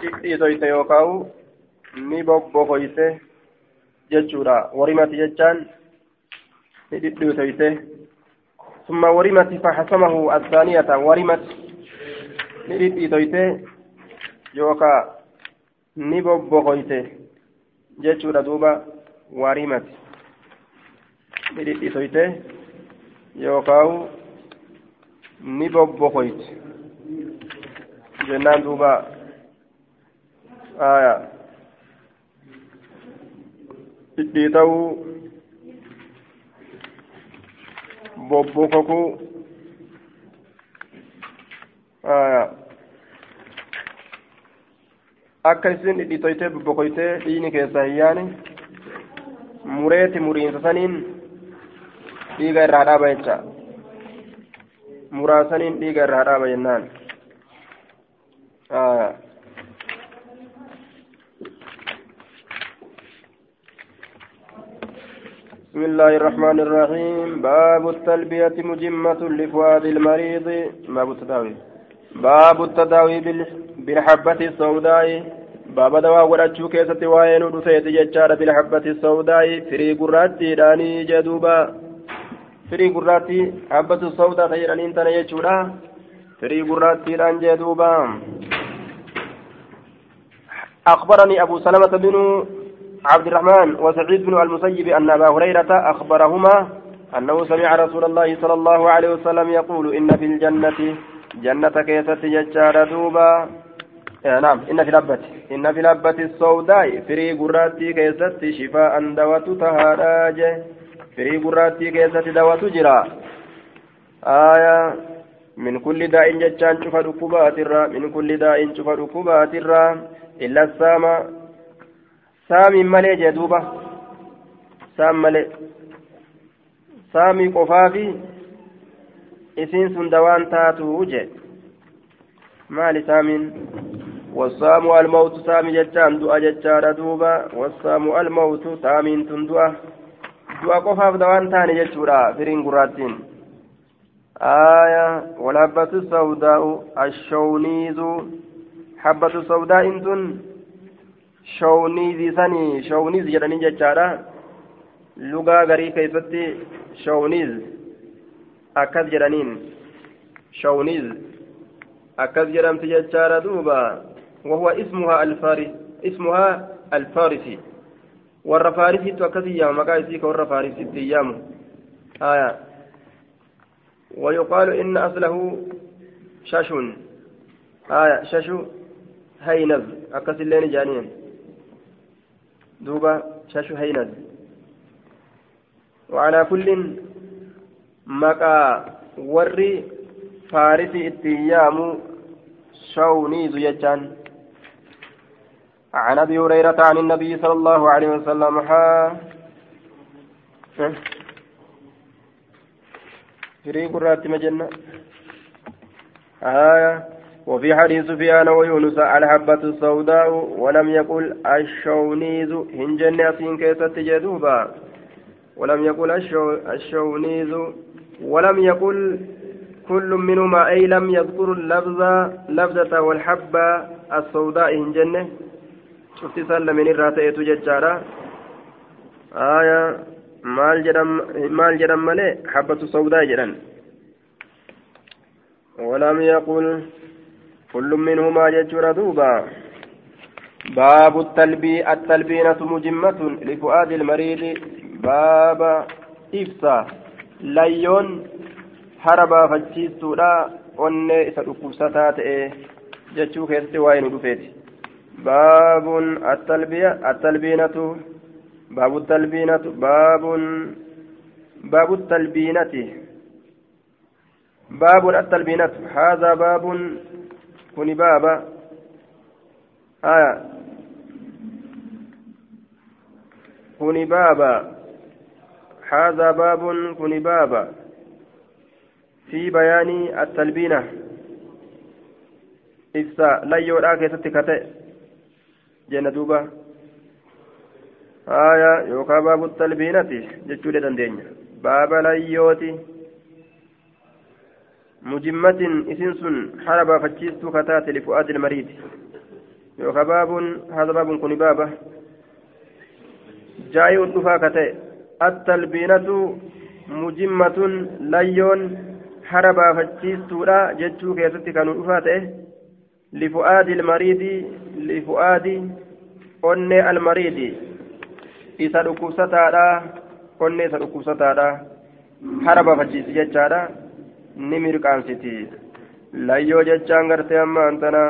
dhidhiitoyte yookaan ni bobbokoyte jechuudha warimati jechaan ni dhidhiitoyte ثم ورمت فحسمه الثانية ورمت ni dhidhiitoyte yookaan ni bobbokoyte jechuudha duuba warimati ni dhidhiitoyte yookaan ni bobbokoyte aya dhidhiita'uu bobbokokuu aya akka isin dhidhiitoytee bobbokoytee dhiini keessaa hin yaane mureeti muriinsa saniin dhiiga irraa dhaaba jecha muraasaniin dhiiga irraa dhaaba jennaan بسم الله الرحمن الرحيم. باب التلبية مجمة لفؤاد المريض. باب التداوي باب التداوي بالحبة السوداء. باب دواء ورجو كيسة وين ودفيت ججارة بالحبة السوداء. فري قراتي داني جدوبا. فري قراتي حبة السوداء خيرا انتنا يجودا. فري قراتي دان جدوبا. أخبرني أبو سلمة بن عبد الرحمن وسعيد بن المسيب أن أبا هريرة أخبرهما أنه سمع رسول الله صلى الله عليه وسلم يقول إن في الجنة جنة كيست ججار دوبا. نعم إن في الأبة إن في الأبة السوداء. فري قراتي كيست شفاء دوات تهاراج. فري قراتي كيست دوات جرا. آية من كل داء ججان شفا ركبات من كل داء شفا ركبات إلا السام سامي ملي جدوبة سام ملي سامي قفافي إسين سندوان تاتو جي مال سامين والسام الموت سامي جتان دعا جتان دوبا والسام الموت سامين تندعا دعا قفاف دوان تاني جتورا فرين قراتين آية والهبة السوداء الشونيز حبة سوداء تن شونيزي سني شونيز جراني جتشارا لغا غري كيفتي شونيز أكد جرانين شونيز أكد جرمت جتشارا دوبا وهو اسمها الفارس اسمها الفارسي warra faarisiitu akkasii yaama maqaa isii ka warra faarisiitti yaamu haya ويقال إن أصله شاش آية شاش هينز أكس اللين جانين دوبا شاشو هينز وعلى كل مكا وري فارسي اتيام شونيز يجان عن أبي هريرة عن النبي صلى الله عليه وسلم ها. فريق الرات مجنة. آية وفي حديث سفيان ويونس الحبة السوداء ولم يقل الشونيز هنجن أسين كيست جدوبا ولم يقل الشونيز ولم يقل كل منهما أي لم يذكر اللفظ لفظة والحبة السوداء هنجن شفت سلم من الراتئة ججارة آية maal jedham maal jedhan malee habbatu sawdaa jedhan ولم يقل كل منهما ججر دوبا باب التلبي التلبينة مجمة لفؤاد المريض باب إفسا ليون هربا فجيستودا onne isa dhukkubsataa ta'e jechuu keessatti waa'ee nu dhufeeti baabun attalbiinatu baabu talbiinatu baabun baabu talbiinati baabun attalbiinatu haadha baabun kuni baaba aya kuni baaba هذا باب كن بابا. في بيان التلبينة. إفسا لا يورا كيست كتئ جنة دوبا. آية. يوكا باب التلبينة. جتشولة دندين باب لا يوتي. مجمة إسنس حرب فتشيست كتات لفؤاد المريد يوكا باب هذا باب كن بابه جاي الدفا كتئ التلبينة مجمة ليون حربا فتشيستورا جتشو كيستي كانوا دفا لفؤاد المريض لفؤاد أني المريض. إذا ركوستادا أني إذا ركوستادا حربا فتشيس جتشادا نمر كانسيتي layyoo jechaan gartee amma antana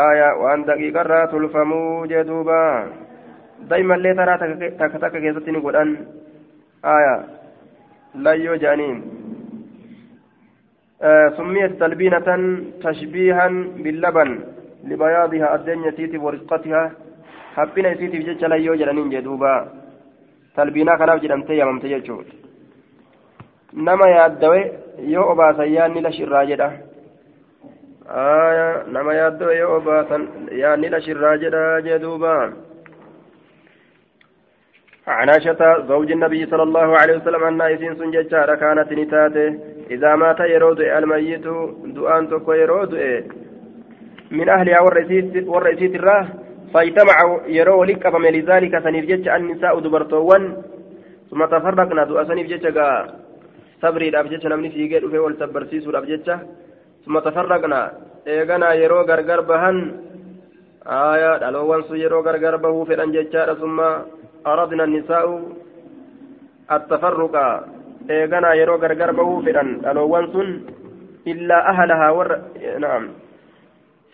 aya waan daqiiqarraa tulfamuu jee duuba daa'imallee taraa takka takka keessatti ni godhan aya layyoo jedhaniin سميت تلبينة تشبيها باللبن لبياضها الدنيا سيتي ورقتها حبنا سيتي في جتش ليو جلنين جدوبا تلبينا كناف جدمتي يممتي جتشوت نما يادوي يو أبا سيان نلا شراجدة آية نما يادوي يو أبا سيان نلا شراجدة جدوبا عن عائشة زوج النبي صلى الله عليه وسلم أن إسين سنججارة كانت نتاته إذا مات يرود الميت دعان تكو يرود من أهلها والرئيسيت الراه فاجتمع يرو لك فمن لذلك سنيف جج النساء دبرتوان ثم تفرقنا دعا سنيف صبري الأبجج نمني في جيد وفي والتبرسيس الأبجج ثم تفرقنا إيغانا يرو غرغر بهن آية دلوان سو يرو غرغر بهو في الأنججار ثم أردنا النساء التفرق إيغانا يرو غرغر بهو فدان ألوان سن إلا أهلها ور نعم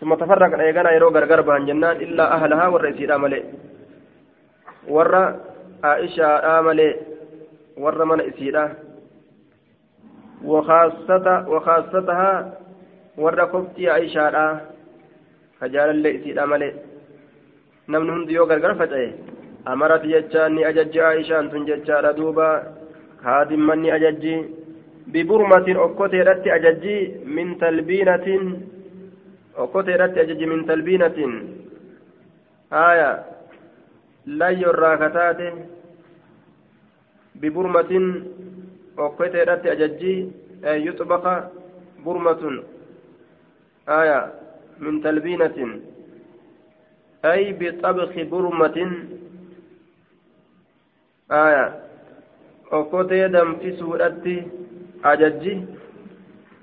ثم تفرق إيغانا يرو غرغر بهن جنان إلا أهلها إسير ملئ ور عائشة آملئ ور من إسيرا وخاصة وخاصتها ور كفتي عائشة خجال اللي إسير ملئ نمن هند يو غرغر فتأي amarat jechaan ni ajajji aishaan tun jechaadha duuba haadimman ni ajajji biburmatin okkoteedhatti ajajji min talbiinatin okkoteedhatti ajajji min talbiinatin haya layyo irraa kataate biburmatin okkoteedhatti ajajji yuxbaqa burmatun haya min talbiinatin ay bixabki burmatin aya okkotee danfisuudhatti ajajji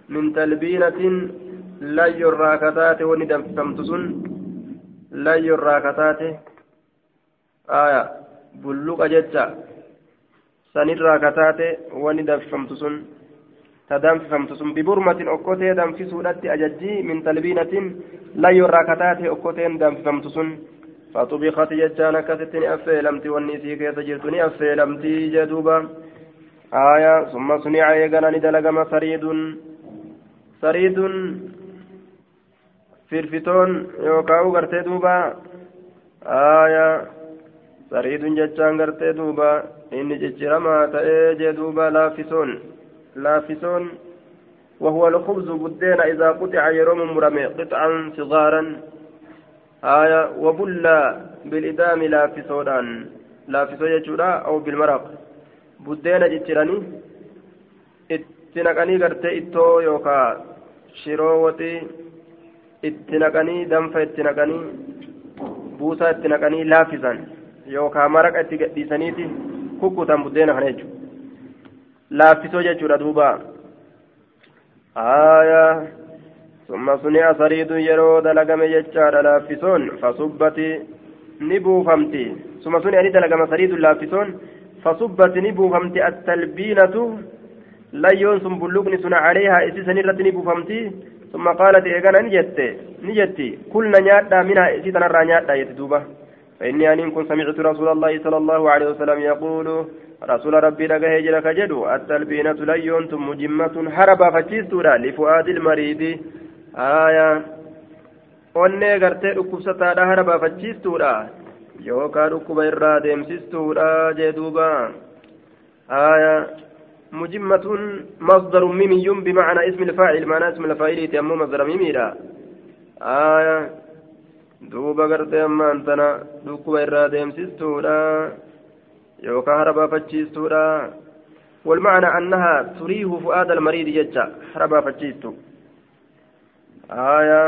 min talbiinatin layyorraa kataate wani danfifamtu sun layyorraa kataate aya bulluqa jecha sanirraa kataate wani danfifamtu sun ta danfifamtu sun biburmatin okkotee danfisuudhatti ajajji min talbiinatin layyorraa kataate okkoteen danfifamtu sun فطبخت جتان كستني أفيلمتي والنسي كيس جرتني أفيلمتي جدوبا آية ثم صنع يغنى ندلقم سريد سريد firfitoon yookaan gartee duuba aayaa sariidun jechaan gartee duuba inni cicciramaa ta'ee jee duuba laaffisoon laaffisoon وهو الخبز بدين إذا قطع يروم مرمي قطعا صغارا آية وبلا بالإدام لافسودان لافسو يجورا أو بالمرق بدينا جتراني اتنقني قرتي اتو يوكا شرووتي اتنقني دنفا اتنقني buusaa itti naqanii laaffisan yookaan maraqa itti gadhiisaniiti kukkutan buddeena kana jechuudha. Laaffisoo jechuudha duuba. Aayaa summa suni'a sariiduun yeroo dalagame jechaadha laaffisoon fasubbati ni buufamti. Summa suni'a ni dalagama sariiduun laaffisoon fasubbati ni buufamti attalbiinatu layyoon sun bulluqni suna caleehaa isiisan irratti ni buufamti. Summa qaalati eegana ni jette ni jetti. Kulna nyaadhaa minaa isii tanarraa nyaadhaa jette duuba. فإني أن كنت سمعت رسول الله صلى الله عليه وسلم يقول رسول ربي لك هجرك جدو التلبينة لا ينتم مجمة حربا فجيستورا لفؤاد المريض. aayaa onnee gartee dhukkubsataadha hara baafachiistuudha yookaan dhukkuba irraa deemsistuudha jee duuba aayaa مجمة مصدر ميمي بمعنى اسم الفاعل معنى اسم الفاعل تيمم مصدر ميمي آية. أنتنا دوكو إرا ديمسيستو لا يوكا هربا فتشيستو لا والمعنى أنها تريه فؤاد المريض يجا هربا فتشيستو آية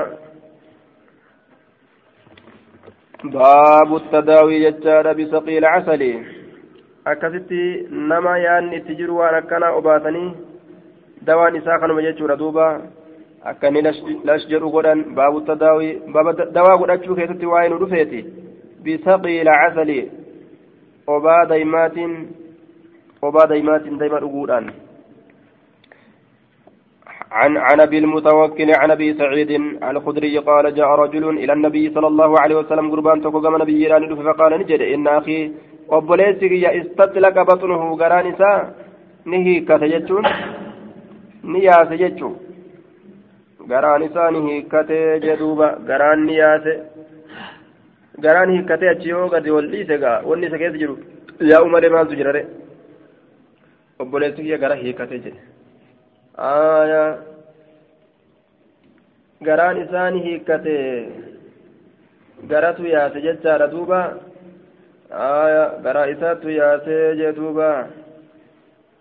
باب التداوي ججار بسقي العسل akkasitti nama yaanni itti jiru waan akkana obaasanii dawaan isaa kanuma jechuudha duuba. Akka inni lash jedhu godhan baabu tadaawii baaba dawaa godhachuu keessatti waa'ee nu dhufeeti bisaqii lacasali obaa daymaatiin obaa daymaatiin dayma dhuguudhaan عن عن ابي المتوكل عن ابي سعيد الخدري قال جاء رجل إلى النبي صلى الله عليه وسلم قربان تكو كما نبي فقال نجد ان أخي baxunuhu garaan isaa ni hiikkate jechuun ni yaase jechuun garaan isaa ni hiikkate jedhuuba garaan ni yaase garaan hiikkate achi yoo gadi ol dhiise gaa wanni isa keessa jiru yaa'u malee maaltu jira re obboleessi kiyya gara hiikkate jedhe garaan isaa ni hiikkate garatu yaase jechaadha duuba. آية برائسات ياسي جدوبا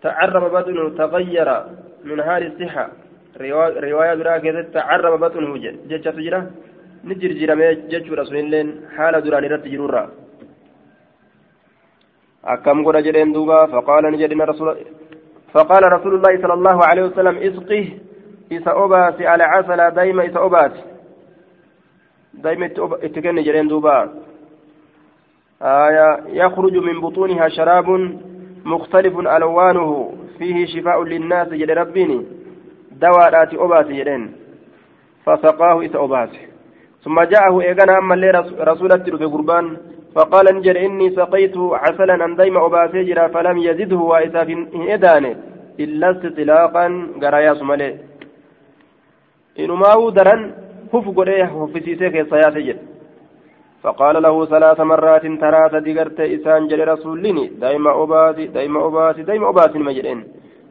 تعرب بطنه تغير من حال الصحة رواية براكة تعرب بطنه جتشة تجرى نجر جرمي جتش رسول الله حال دراني رت جرورا. أكم قد جرين دوبا؟ فقال نجرين رسول فقال رسول الله صلى الله عليه وسلم إسقه إسا أباسي على عسل دايما إسا أباسي. دايما اتكن جرين دوبا. آية يخرج من بطونها شراب مختلف ألوانه فيه شفاء للناس جل ربيني. دواء آتي أباسي جلين فسقاه إذا أباسي ثم جاءه إيغانا أما اللي رسولة في قربان فقال نجر إني سقيت عسلا أن ديم أباسي جرا فلم يزده وإذا في إدانه إلا استطلاقا قرايا سمالي إنما درا هف قريه هفسيسيك يسياسي فقال له ثلاث مرات ترى تدقرت إسان جل رسولني دائما أباسي دائما أباسي دائما أباسي مجرين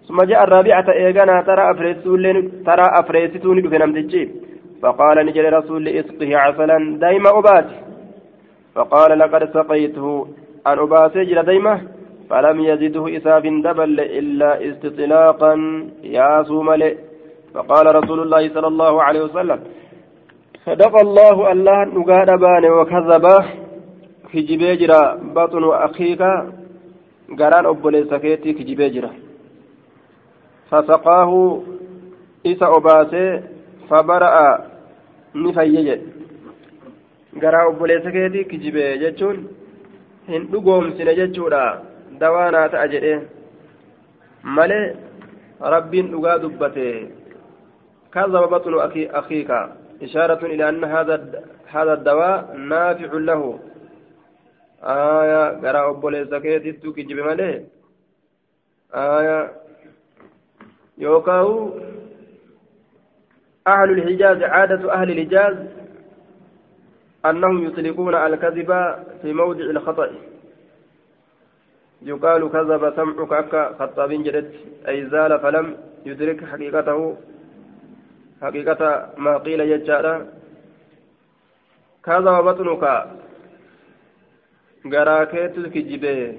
ثم جاء الرابعة إيغانا ترى أفريسون ترى أفريستوني بفنمتجي فقال نجل رسول اسقه عسلا دائما أباسي فقال لقد سقيته. أن أباسي جل دائما فلم يزده إساف دبل إلا استطلاقا. يا سوملئ فقال رسول الله صلى الله عليه وسلم صدق الله الله نقاد بان وكذب. كجبي جرا بطن أخيك. قران أبولي سكيتي كجبي جرا. فسقاه إسا أباسي فبرأ نفيج garaa obboleessa keetii kijibee jechuun hin dhugoomsine jechuudha dawaanaa ta'a jedhee malee rabbiin dhugaa dubbate kazaba baxnu akiika إشارة إلى أن هذا هذا الدواء نافع له آية قرأ أبو ليسكيت تكجب ماله آية يوكاو أهل الحجاز عادة أهل الحجاز أنهم يطلقون الكذب في موضع الخطأ. يقال كذب سمعك أكا خطاب جدت أي زال فلم يدرك حقيقته. حقيقة ما قيل يجارا كذا وبطنك غراكيت الكجبه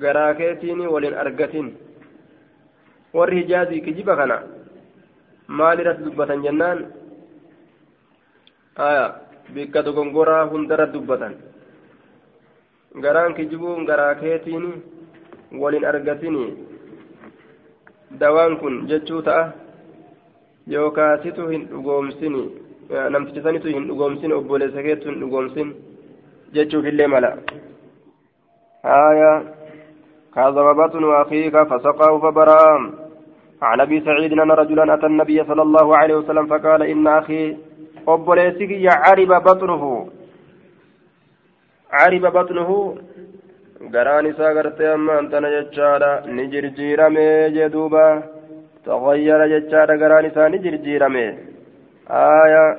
garaakeetiin waliin argatin warri hijaazii kijiba kana maal irratti dubbatan jennaan aya bikka dogongoraa hundarra dubbatan garaan kijibuun garaakeetiin waliin argatini dawaan kun jechuu ta'a yookaasitu hin dhugoomsini namticha sanitu hin dhugoomsin obboleessa keetu hin dhugoomsin jechuufillee mala haya كذب بطن أخيك فبرأ عن أبي سعيد أن رجلا أتى النبي صلى الله عليه وسلم فقال إن أخي أبوليسك عرب بطنه. عرب بطنه. gartee amma antana jechaadha ni jirjiirame jee duuba taghayyara jechaadha garaan isaa ni jirjiirame aya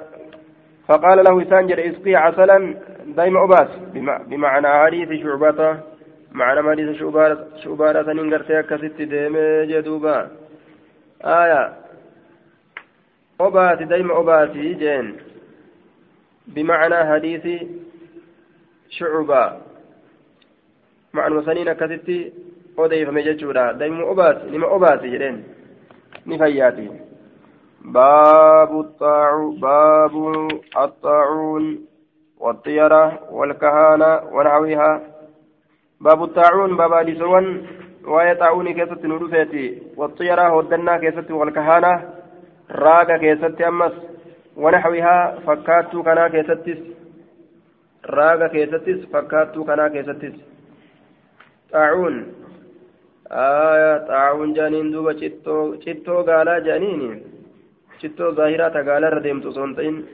فقال له إسان جل اسقي عسلا دائما أباس. بمعنى حديث شعبة. معنى حديث شعبة شعبة سنين قرتي كست ديمي جدوبا. آية. أباتي دائما أباتي جين. بمعنى حديث شعبة. saniin akkasitti odeeffame jechuudha daa'imni obaasi nima obaasi jedheen ni fayyaati باب الطاعون باب الطاعون والطيرة والكهانة ونحوها. باب الطاعون باب طاعون كيست نورفيتي والطيرة ودنا كيست والكهانة راقة كيست أمس ونحوها فكاتو كنا كيستس راقة كيستس فكاتو كنا كيستس طاعون آية طاعون جانين دوبا چتو چتو غالا جانين چتو ظاهرة غالا رديمتو سونتين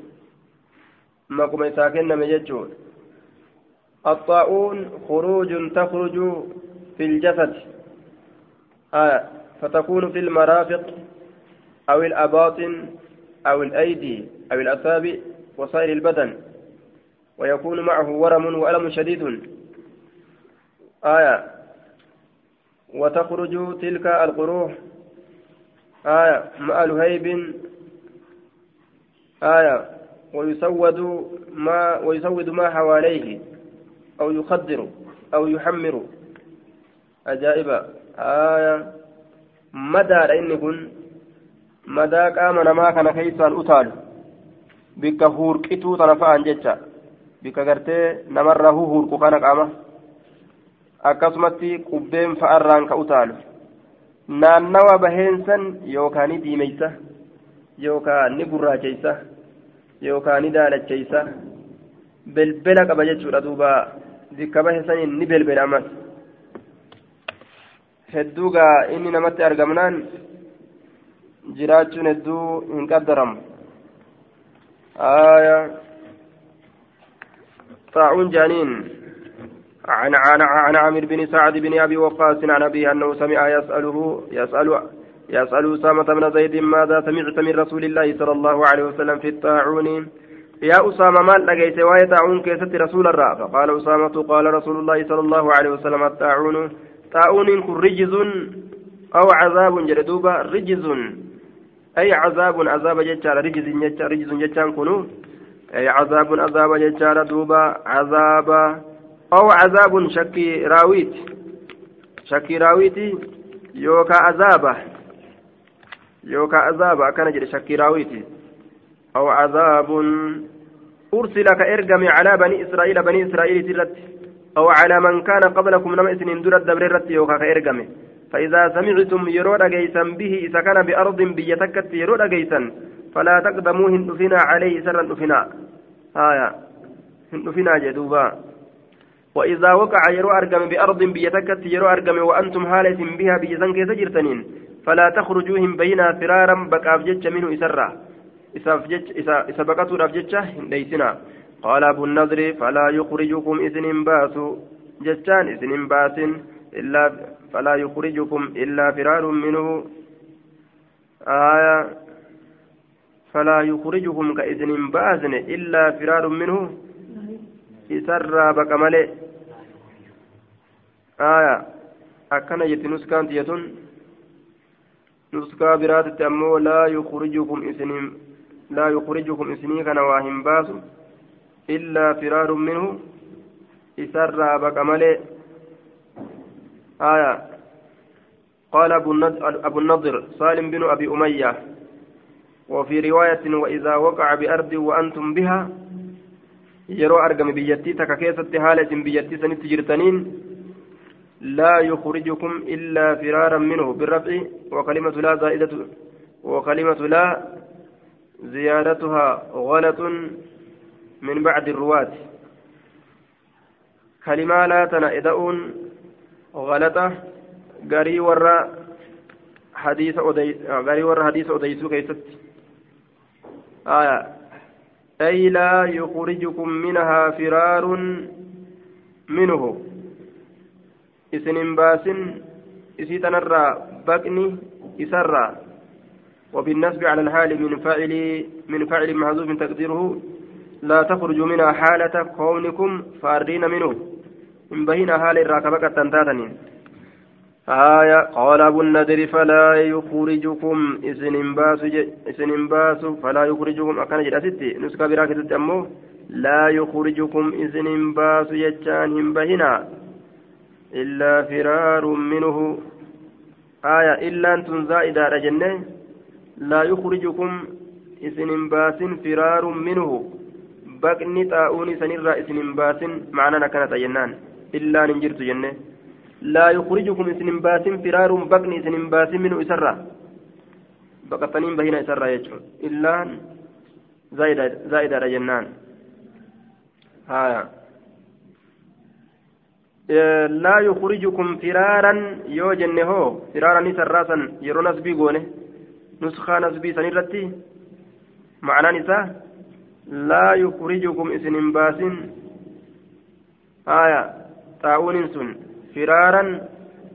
مقوم ساكن مججون الطاعون خروج تخرج في الجسد آية فتكون في المرافق أو الأباطن أو الأيدي أو الأصابع وصائر البدن ويكون معه ورم وألم شديد. آية وتخرج تلك القروح. آية مع لهيب آية ويسود ما ويسود ما حواليه أو يخدر أو يحمر. أجائب madaadha inni kun madaa qaama namaa kana keessaan utaalu bikka huurqituu tana fa'aan jecha bikka gartee namarraa huurqu kana qaama akkasumatti qubbeen fa'arraan ka utaalu naannawa baheensan yookaan ni diimeysa yookaan ni gurraacheysa yookaan ni daalacheysa belbela qaba jechuudha duuba bikka baheensan ni belbela ammas. Hedduu gaa inni namatti argamnaan jiraachuun hedduu hin qaddaramu. Xaa'uun jaaniin. عن عن عن عامر بن سعد بن ابي وقاص عن ابي انه سمع يساله يسال يسال اسامه بن زيد ماذا سمعت من رسول الله صلى الله عليه وسلم في الطاعون يا اسامه ما لقيت وايه طاعون كيست رسول الله فقال اسامه قال رسول الله صلى الله عليه وسلم الطاعون طاعون كن رجز أو عذاب جلدوبا رجز أي عذاب عذاب جتار رجز جتار رجز جتان كنو؟ أي عذاب عذاب جتار دوبا عذاب أو عذاب شكي راويت. شكي راويتي يوكا عذابه يوكا عذابه كان جري شكي راويتي أو عذاب أرسل كإرقم على بني إسرائيل بني إسرائيل تلت. أو على من كان قبلكم نما إسنين درت دبرت يوكا كإرقم. فإذا سمعتم يرود جيسا به إذا كان بأرض بيتكت يرود جيسا فلا تقدموا هندفنا عليه سرا هندفنا هايا هندفنا جدوبا. وإذا وقع يرو أرقم بأرض بيتكت يرو أرقم وأنتم حالة بها بيزن كيس جرتنين فلا تخرجوهم بينا فرارا جتش منه إسرا. إسا بقتوا راف جتش ليسنا قال أبو النضر فلا يخرجكم إذن باس جتان إذن باس إلا فلا يخرجكم إلا فرار منه. آية فلا يخرجكم كإذن باس إلا فرار منه. إسرى بقمله آية أكن جت نسكان تيتون. نسكا برات أمو لا يخرجكم إسنين لا يخرجكم إسنين كان واهم باس إلا فرار منه إسرى بكمله آية. قال أبو النضر سالم بن أبي أمية. وفي رواية وإذا وقع بأرض وأنتم بها. يرو أرقم بيتي تككيسة حالة بيتي سنت جرتنين. لا يخرجكم إلا فرارا منه بالرفع. وكلمة لا زائدة وكلمة لا زيادتها غلط. من بعد الرواة. كلمة لا تنائدؤون غلطة. غري ورا حديث أدي غري ورا حديث أديسو كيست. آية. أي لا يخرجكم منها فرار منه. baasin isii tanarraa baqni isarraa وبالنسب على الحال من فاعل من فاعل محذوف تقديره لا تخرج منها حالة كونكم فارين منه. من بين حال الراكبة تنتاتنين آية قال أبو النذر فلا يخرجكم. إسن باس إسن باس فلا يخرجكم. أكن جلستي نسكا براكة أمو لا يخرجكم. إسن باس يجان هم بهنا إلا فرار منه. آية إلا أنتم زائدة جنة. لا يخرجكم. إسن باس فرار منه. بقني طاعون سنرى إسن باس معنانا كانت جنان إلا ننجرت جنة لا يخرجكم إسن باس فرار بقني إسن باس منه إسرى بقطنين بهنا إسرى يجو إلا زائدة زائدة جنان ها لا يخرجكم فرارا يو جنه فرارا نسراسا يرو نسبي لا يخرجكم اسن باس آية طاعون سن. فرارا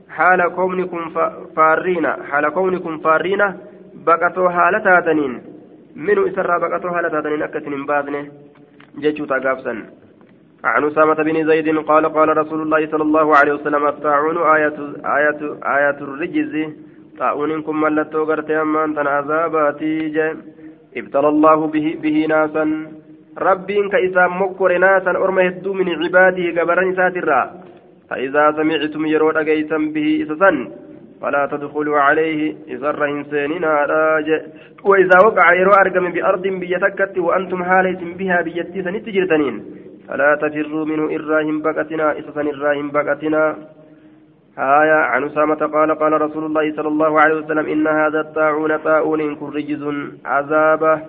حال كونكم فارين. حال كونكم فارين بقتوا حالتاتنين منو إسرى بقتوا حالتاتنين أكتن بازنه جيشو تاقافسا عن أسامة بن زيد قال قال رسول الله صلى الله عليه وسلم الطاعون آية آية آية الرجز. طاعون كم ملتو قرتي أمان تنعذاباتي ابتلى الله به, به ناسا. ربين كإسام مكر ناسا أرمى هدو من عباده قبرني ساترا فإذا سمعتم يرون أجيسا به إسسا فلا تدخلوا عليه إسر إنساننا راج وإذا وقع يرو أرقم بأرض بيتكت وأنتم حاليس بها بيتي سنتجرتنين فلا تفروا منه إراهم بقتنا إسسا إراهم بقتنا. آية عن أسامة قال قال رسول الله صلى الله عليه وسلم إن هذا الطاعون طاعون كرجز عذابه.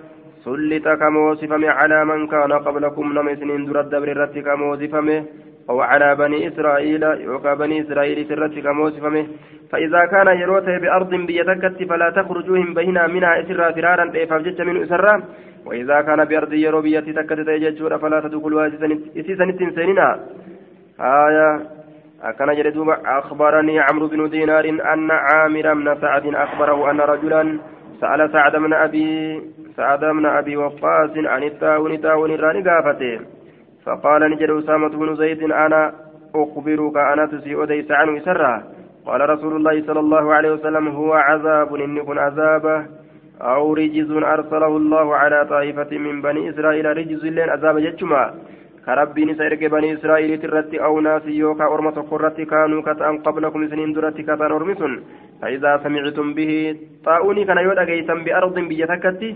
سلط كموصفم على من كان قبلكم نمسنين در الدبر الرت كموصفمه وعلى بني إسرائيل يوكا بني إسرائيل سرت كموصفمه فإذا كان يروته بأرض بيتكت فلا تخرجوهم بهنا منها إسرا فرارا فابجت من إسرا. وإذا كان بأرض يرو بيتي تكت تيججور فلا تدخلوا إسيسا نتنسيننا آية أكن جلدوب أخبرني عمرو بن دينار أن عامر بن سعد أخبره أن رجلا سأل سعد بن أبي سعد بن أبي وقاص عن التاون تاون الراني قافته. فقال نجد أسامة بن زيد أنا أخبرك أنا تسيء أديس عنه سرا. قال رسول الله صلى الله عليه وسلم هو عذاب إن يكون عذابه أو رجز أرسله الله على طائفة من بني إسرائيل رجز لين عذاب جتشما. كربين سيرك بني إسرائيل ترتي أو ناس يوكا أرمى تقرتي كانوا كتأن قبلكم سنين درتي كتأن أرمسون فإذا سمعتم به طاؤوني كان يود أجيسا بأرض بيتكتي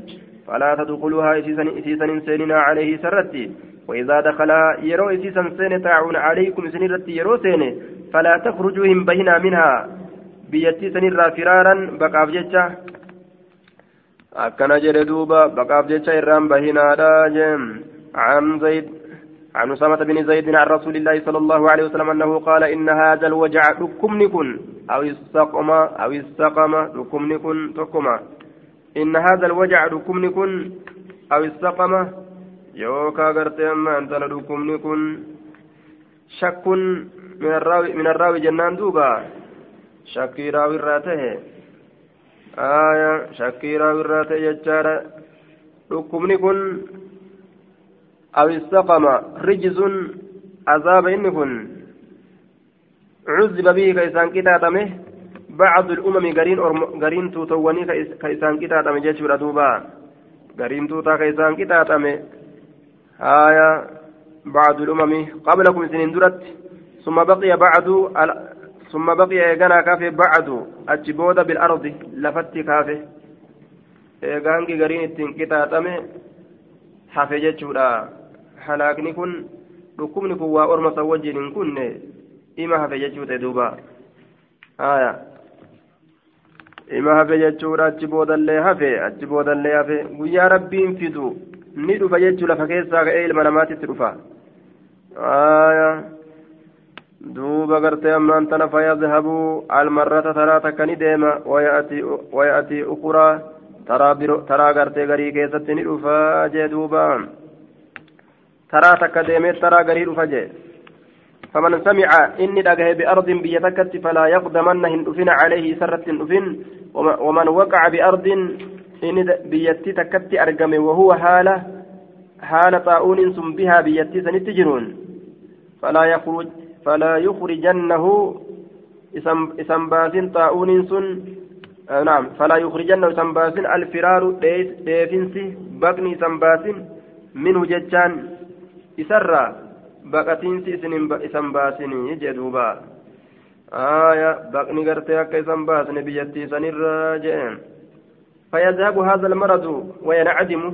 فلا تدخلوها إسيسا سيننا عليه سرتي. وإذا دخل يرو إسيسا سين تعون عليكم سنرتي يرو سين فلا تخرجوهم بينا منها. بيتي سنرا فرارا بقاف جتشا أكنا جلدوبا بقاف جتشا إرام بهنا راجم عن زيد عن أسامة بن زيد عن رسول الله صلى الله عليه وسلم أنه قال إن هذا الوجع لكمنكن أو استقم أو استقم لكمنكن تقما إن هذا الوجع لكمنكن أو استقم يوكا قرت أما أنت لكمنكن شك من الراوي من الراوي جنان دوبا. شكي راوي راته آية شكي راوي راته يجارة لكمنكن أو استقم رجز عذاب إنكن عذب به كيسان كتاتمه بعض الأمم قرين قرين توتواني كيسان كتاتمه جيشورا دوبا. قرين توتا كيسان كتاتمه. آية بعض الأمم قبلكم سنين درت ثم بقي بعد ثم بقي إيغانا كافي بعد أجبود بالأرض لفت كافي. إيغانكي قرين التنكتاتمه حفي جيشورا halaakni kun dhukkubni kun waa orma san wajjin hin kunne ima hafe jechuu ta'e duuba. Haya ima hafe jechuudha achi boodallee hafe achi boodallee hafe. Guyyaa rabbiin fidu ni dhufa jechuu lafa keessaa ka'ee ilma namaatitti dhufa. Haya duuba gartee ammaan tana fayadhabuu almarrata taraa takka ni deema. Wayatii ukuraa taraa gartee garii keessatti ni dhufaa jee duubaa ترى تكديمت ترى قريب فجأة. فمن سمع إني دقه بأرض بيتكت فلا يقدمن هندفن عليه سرة هندفن ومن وقع بأرض إني بيتي تكت أرقم وهو حالة حال طاعون ثم بها بيتي سنتجرون فلا يخرج فلا يخرجنه اسم باسن طاعون سن. آه نعم. فلا يخرجنه اسم باسن الفرار ديفنسي بقني اسم باسن منه ججان isarraa baqatiinsi isan baasinii jee duuba. Aya baqni gartee akka isan baasne biyyattii sanirraa jeen. فيذهب هذا المرض وينعدم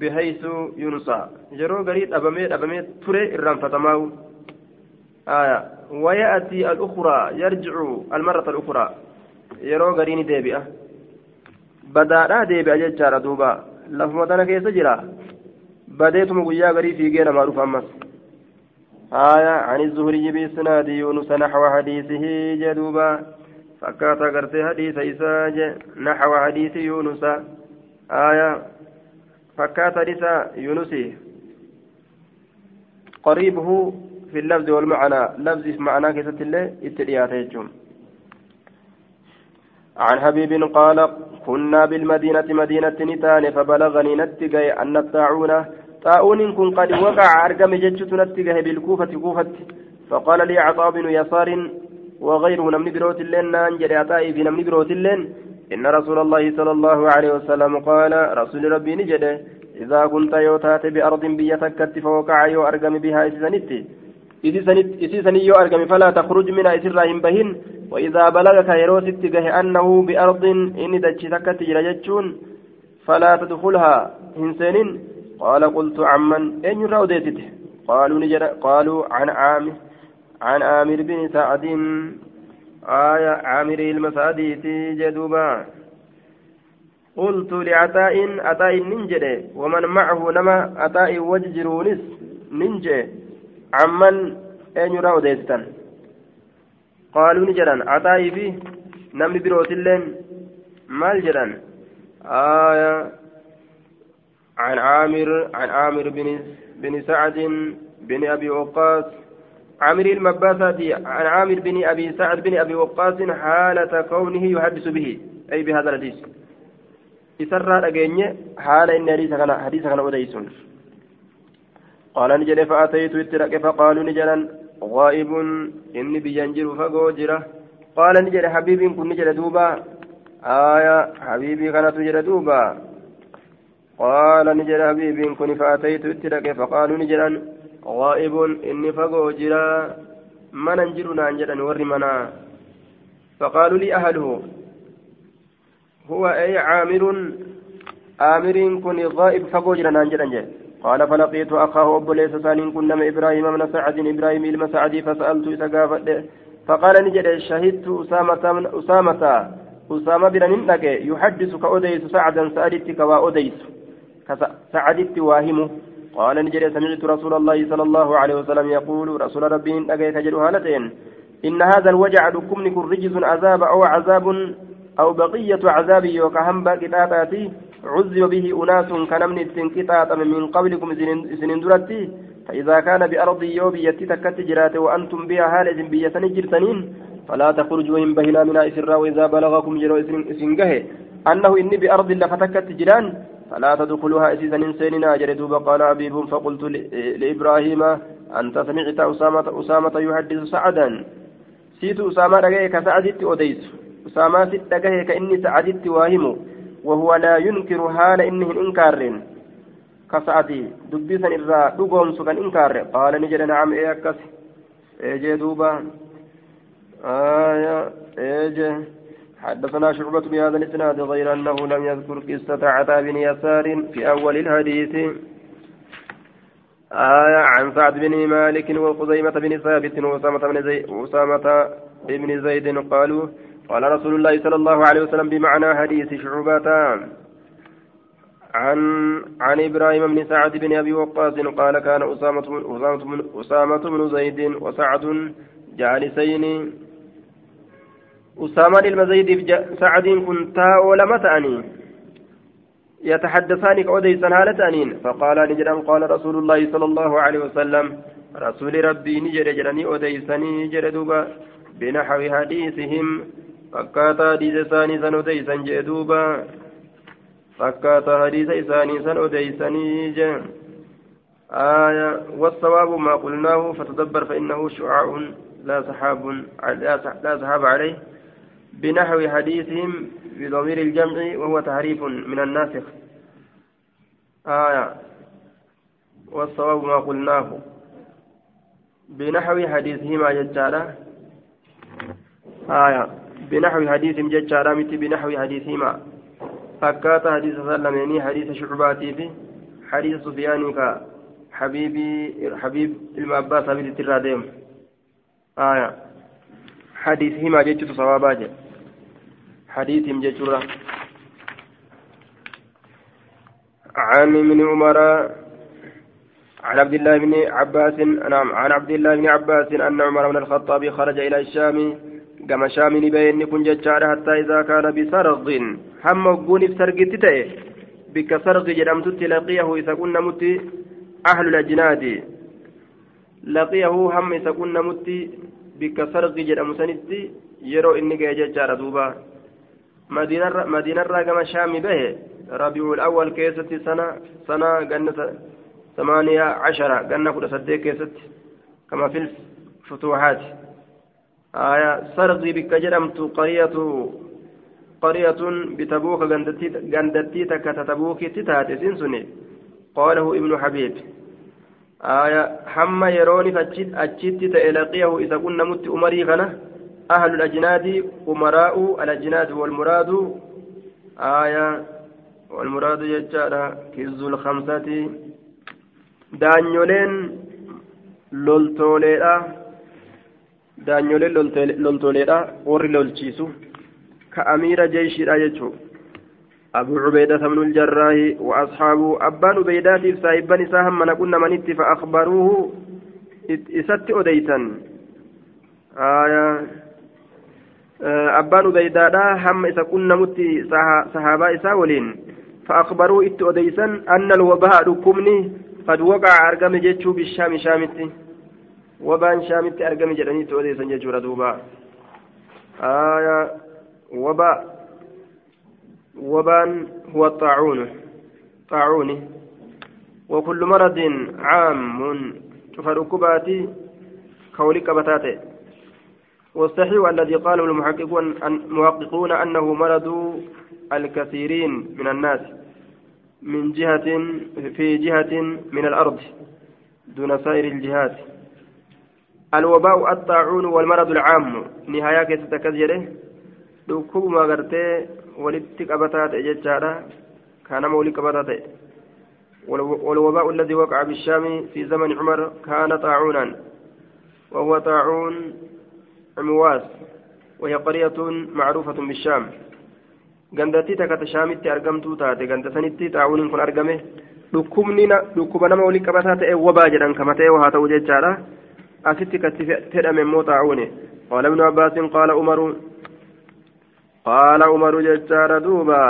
بحيث ينسى جرو قريب أبميت أبميت تري إرام فتماو آية ويأتي الأخرى يرجع المرة الأخرى يرو قريني ديبئة بدأنا ديبئة ججارة دوبا لفما تنا كيس جرا بديتم قيا قريب في جينا معروف أمس آية عن الزهري بإسناد يونس نحو حديثه جدوبا فكات قرتي حديث إساج نحو حديث يونس آية فكات حديث يونس قريبه في اللفظ والمعنى لفظ معنى كيست الله اتريات عن حبيب قال كنا بالمدينة مدينة نتان فبلغني نتقي أن الطاعون طاعون كن قد وقع أرقم ججت نتقه بالكوفة كوفة فقال لي عطاء بن يسار وغيره نمني بروت اللين نانجل عطاء في نمني بروت اللين. إن رسول الله صلى الله عليه وسلم قال رسول ربي نجده إذا كنت يوتات بأرض بيتكت فوقع يو أرقم بها إسسنت إسسني يو أرقم فلا تخرج منها إسراهم بهن. وإذا بلغك يروست جه أنه بأرض إن دجي تكت جرجتشون فلا تدخلها إنسان قال قلت عمن أين يرى قالوا نجر قالوا عن عامر عن عامر بن سعد. آية عامر المسعديتي جدوبا. قلت لعطاء عطاء ننجد ومن معه نما عطاء وججرونس ننجي عمن أين يرى وديستان قالوا نجرا عطاء في نمني بروت اللين مال جرا آية عن عامر عن عامر بن بن سعد بن أبي وقاص عامر المباسة عن عامر بن أبي سعد بن أبي وقاص حالة كونه يحدث به أي بهذا الحديث isarraa dhageenye haala inni hadiisa kana hadiisa kana odeysun qaala ni jedhe fa'ataytu itti dhaqe faqaaluu ni jedhan ghaa'ibun inni biyyan jiru fagoo jira qaala ni jedhe habiibiin kun ni fa'ataytu itti dhaqe faqaaluu ni jedhan ghaa'ibun inni fagoo jira manan jiru naan jedhan warri manaa faqaaluu li ahaluhu هو أي عامر آمر كن غائب فقوجنا نانجلا قال فلقيت أخاه أبو ليس سانين كن إبراهيم من سعد إبراهيم المسعدي فسألت إسقافة فقال نجد شهدت أسامة من أسامة أسامة بن ننك يحدث كأوديس سعدا سألت كواوديس سعدت واهمه. قال نجد سمعت رسول الله صلى الله عليه وسلم يقول رسول ربي ننك كجل هالتين إن هذا الوجع لكم رجز عذاب أو عذاب أو بقية عذاب يوكهم باقي عذب به أناس كنمن التنكتات من قبلكم سنين درتي فإذا كان بأرض يوبي يتتكت جرات وأنتم بها هالة بية جرتنين فلا تخرجوا إن بهنا من إسرا وإذا بلغكم جرو إسنجه أنه إني بأرض لفتكت جيران فلا تدخلوها إسيسا إنساننا جردوب قال أبيب فقلت لإبراهيم أنت سمعت أسامة أسامة يحدث سعدا. سيت أسامة رجعك سعدت أديس أسامة ستة كإني سعدت واهمه. وهو لا ينكر حال إنه إنكار. كسعدي دبيسا إرى دقوم سكن إنكار. قال نجد نعم إيه أكس. إيه دوبا. آية إيه حدثنا شعبة بهذا الإسناد غير أنه لم يذكر قصة عتاب يسار في أول الحديث. آية عن سعد بن مالك وخزيمة بن ثابت وأسامة بن زيد وأسامة بن زيد قالوا قال رسول الله صلى الله عليه وسلم بمعنى حديث شعبتان عن عن إبراهيم بن سعد بن أبي وقاص قال كان أسامة أسامة بن, أسامة بن زيد وسعد جالسين أسامة المزيد سعد كنتا ولم تأني. يتحدثان كأوديسا هالتانين فقال نجرا قال رسول الله صلى الله عليه وسلم رسول ربي نجر جرني أوديسني جردوبا بنحو حديثهم. isaanii san odeysan jee duuba fakkaataa hadiisa isaanii san odeysanii jee آية والصواب ما قلناه فتدبر فإنه شعاع لا سحاب لا سحاب عليه. بنحو حديثهم بضمير الجمع وهو تحريف من الناسخ. آية. والصواب ما قلناه. بنحو حديثهما ججالة آية. بنحو حديث ججارة متي بنحو حديثهما. فكات حديث سلميني حديث شعباتي في. حديث سفياني كا. حبيبي حبيب المعباس حبيب التراديم. آية. حديث هما جيتشو صوابا حديث جيتشو عن ابن عمر عن عبد الله بن عباس نعم عن عبد الله بن عباس أن عمر بن الخطاب خرج إلى الشام كما شام بين كن ججار حتى إذا كان بسرغ. هم وقون بسرق تتئ بك سرغ جرمت لقيه إذا كنا مت أهل الأجناد. لقيه هم إذا كنا مت بك سرغ جرمت يرو إني ججار دوبا مدينة مدينة كما شام به ربيع الأول كيست سنة سنة جنة ثمانية عشر جنة كل صديق كيست كما في الفتوحات آية سرقي بك جرمت قرية قرية بتبوك غندتي تكت تبوك تتات سنسني قاله ابن حبيب آية حما يروني فأجت أجت تألقيه إذا كنا مت أمري غنى أهل الأجناد أمراء الأجناد والمراد آية والمراد يجعل كز الخمسة loltooleedha. Daanyoleen loltooleedha warri lolchiisu. Ka amiira jeeshiidha jechuun أبو عبيدة بن الجراح وأصحابه. أبان عبيدات سايبان إساهم من كنا منت فأخبروه. إسات أديتا آية. أبان عبيدة هم إسا كنا مت صحابة إسا ولين. فأخبروه إت أديسا أن الوباء ركمني قد وقع أرقم جتشو بالشام شامتي. وبان شامتي أرقم جدني توديسا جتشو ردوبا آية. وباء. وبان هو الطاعون طاعون. وكل مرض عام شوف ركباتي كولك بتاتي والصحيح الذي قاله المحققون المحققون أنه مرض الكثيرين من الناس من جهة في جهة من الأرض دون سائر الجهات. الوباء الطاعون والمرض العام. نهاية كستكزيره dhukkubu magartee walitti qabataa ta'e jechaadha kaanama walii qabataa ta'e والوباء الذي وقع بالشام في زمن عمر كان طاعونا وهو طاعون عمواس وهي قرية معروفة بالشام gandattii takka tashaamitti argamtuu taate ganda sanitti xaa'uuniin kun argame dhukkubni dhukkuba nama waliin qabataa ta'e wabaa jedhan kama ta'e haa ta'u jechaadha asitti katti fedhame immoo xaa'uuni قال ابن عباس قال عمر قال عمر ججار دوبا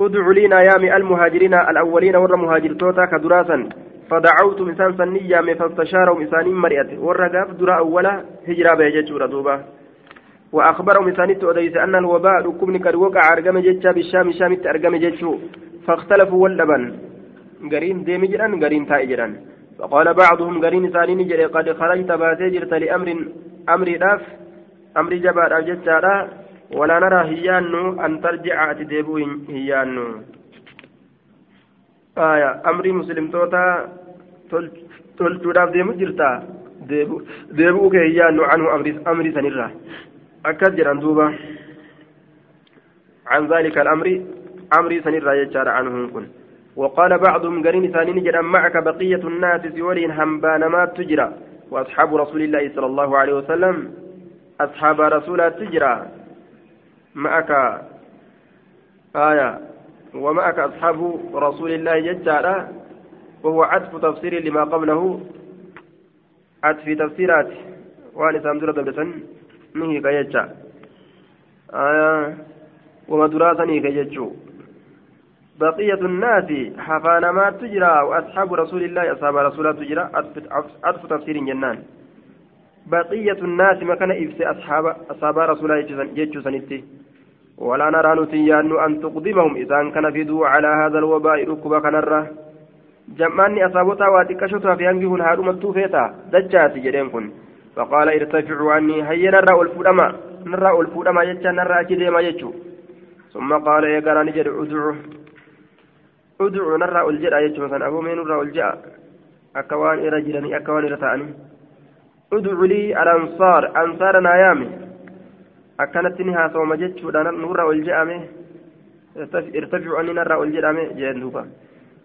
ادع لي نيام المهاجرين الأولين ور مهاجر توتا كدراسا. فدعوت مسان سنيا فاستشاروا مسان مرئت ور قاف درا أولا هجرا بيججور دوبا. وأخبرهم ثانيت أديس أن الوباء ركبن قد وقع أرقم جتشا بالشام شامت أرقم جتشو فاختلفوا واللبن. قرين ديم جران قرين تاء فقال بعضهم قرين ثاني جري قد خرجت باتي جرت لأمر أمر داف. أمر جبار جتشا ولا نرى هيانو أن ترجع أتديبو هيانو. آية. أمري مسلم توتا tolchuudhaaf deemu jirta deebi'uu kee hiyyaannu anhu amrii sanirraa akkas jedhan duuba عن ذلك الأمر أمري سنر يجار عنهم كن. وقال بعضهم قرين ثانين جدا معك بقية الناس سورين همبان ما تجرى. وأصحاب رسول الله صلى الله عليه وسلم أصحاب رسول تجرى. معك آية ومعك أصحاب رسول الله ججارة وهو عطف تفسير لما قبله. عطف تفسيرات وأن سامدر دبلة jecha wama duraasanii hiika jechuu بقية الناس حفانا ما تجرى وأصحاب رسول الله أصحاب رسول تجرى. أطف تفسير جنان. بقية الناس ما كان إفس أصحاب أصحاب رسول الله سنتي. ولا نرى نتيان أن تقدمهم. إذا كان فدوا على هذا الوباء ركبا كنرة. جمعني أصابتها واتكشتها في أنجهن هارو متوفيتا دجاتي جدين كن فقال ارتفعوا عني. هيا نرى الفودما. نرى الفودما يجا. نرى كديما يجو. ثم قال يا قرا نجد ادعو ادعو نرى الجرى يجو مثلا. أبو مين نرى الجاء أكوان رجلني أكوان رتاني ادعو لي الأنصار. أنصار نايامي أكنت نها صوم جتشو نرى الجاء ارتفعوا أني نرى الجرامة جندوبا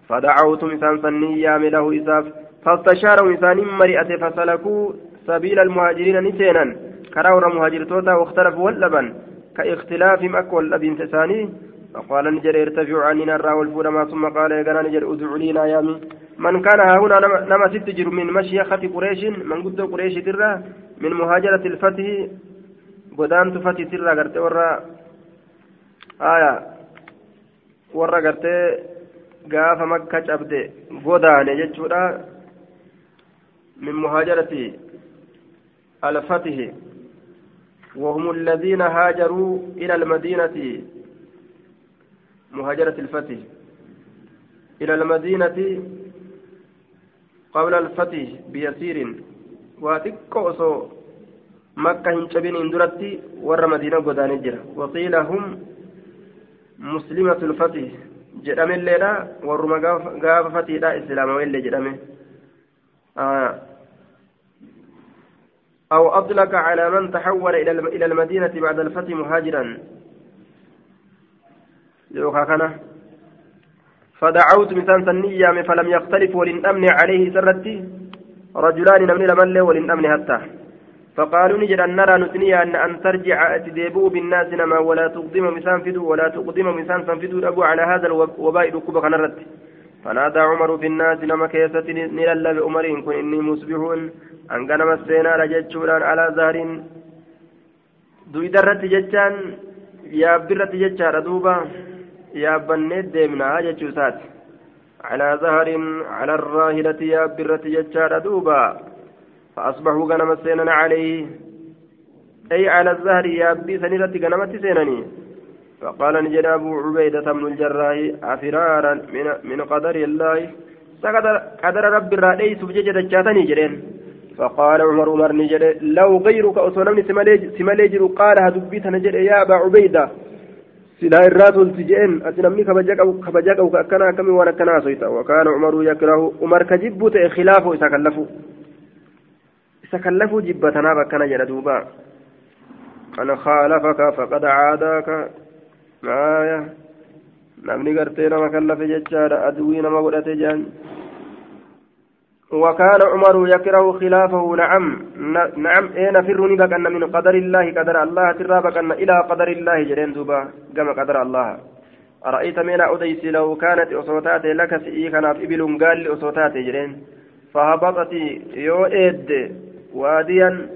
فدعوتم إسان سنيا له إساف فاستشاروا إسان مرئة فسلكوا سبيل المهاجرين نسينا كراور مهاجرتوتا واختلفوا واللبن كاختلافهم أكل الأبين تساني فقال نجر ارتفعوا عني نرى والفورما ثم قال يا نجر ادعوا لي يامي من كان هنا نما ستجر من مشيخة قريش من قد قريش ترى من مهاجرة الفتح فتح ترى قرت ورا آية ورا قرت قاف مكة cabde godaane jechuudha. من مهاجرة الفتح وهم الذين هاجروا إلى المدينة مهاجرة الفتح إلى المدينة قبل الفتح بيسير واتقوسو مكة هنشبين اندرتي ور مدينة قدان جرا وقيل هم مسلمة الفتح جرم الليلة ورما قاف فتح لا إسلام وإلا جرمه آه أو أطلق على من تحول إلى المدينة بعد الفتح مهاجرا يوكا كان فدعوت مثال سنية فلم يختلف ولن عليه سرتي رجلان نمني لمن ولن أمن حتى فقالوا نجد أن نرى نثنيا أن أن ترجع أتديبوا بالناس نما ولا تقدم مسان فدو ولا تقدم مسان فنفدو أبو على هذا الوباء ركوبك نرت فنادى عمر في الناس نما كيسة نلل بأمر كن إني مصبح أن كان مسينا رجتشوران على زهر. جتان يا برت جتشار دوبا. yaabbanneet deemnaa jechuu isaati calaa zaharin cala arraahilati yaabbirratti jechaadha duuba فأصبحوا غنم سيننا عليه. أي على الزهر يابي سنيرة غنمت سينني فقال نجد أبو عبيدة بن الجراح أفرارا من, من قدر الله. قدر رب الرأي سبجد جاتني جرين. فقال عمر عمر نجد لو غيرك أصنمني سماليجر قال هدبيت نجد يا أبا عبيدة. silaa irraa tolti jeen ati namni kabajaa qabu ka akkana akkami waan akkanaa soyta wakaana umaruu yakrahu umar ka jibbu jibbatanaaf akkana jedha duuba man khaalafaka faqad caadaaka maaya namni gartee nama kallafe jechaadha aduwii nama godhate jedhan وكان عمر يكره خلافه نعم نعم اين فرني بكن من قدر الله قدر الله ترى بكن إلى قدر الله جرين دوبا كما قدر الله أرأيت من أديس لو كانت أصوتات لك سئي كان إبل قال أصوتات جرين فهبطت يو واديا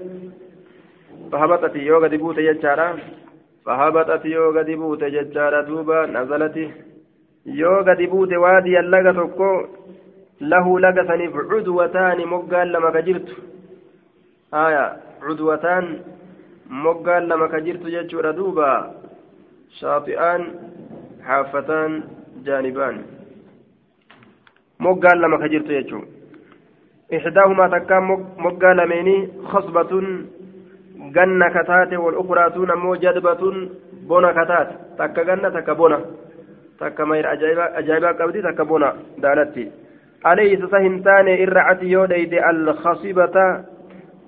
فهبطت يو قد بوت ججارا فهبطت يو قد بوت ججارا دوبا نزلت يو قد بوت واديا لك تكو له لقسنيف عدوتان مقال لما كجرت آية عدوتان مقال لما كجرت جتشور دوبا شاطئان حافتان جانبان مقال لما كجرت جتشور إحداهما تكام مقال ميني خصبة جنة كتات والأخرى تون مو جدبة بونا كتات. تكا جنة تكا بونا تكا مير أجايبا أجايبا قبدي تكا بونا دالتي. أليس سهنتان إن رعت يوديد الخصيبة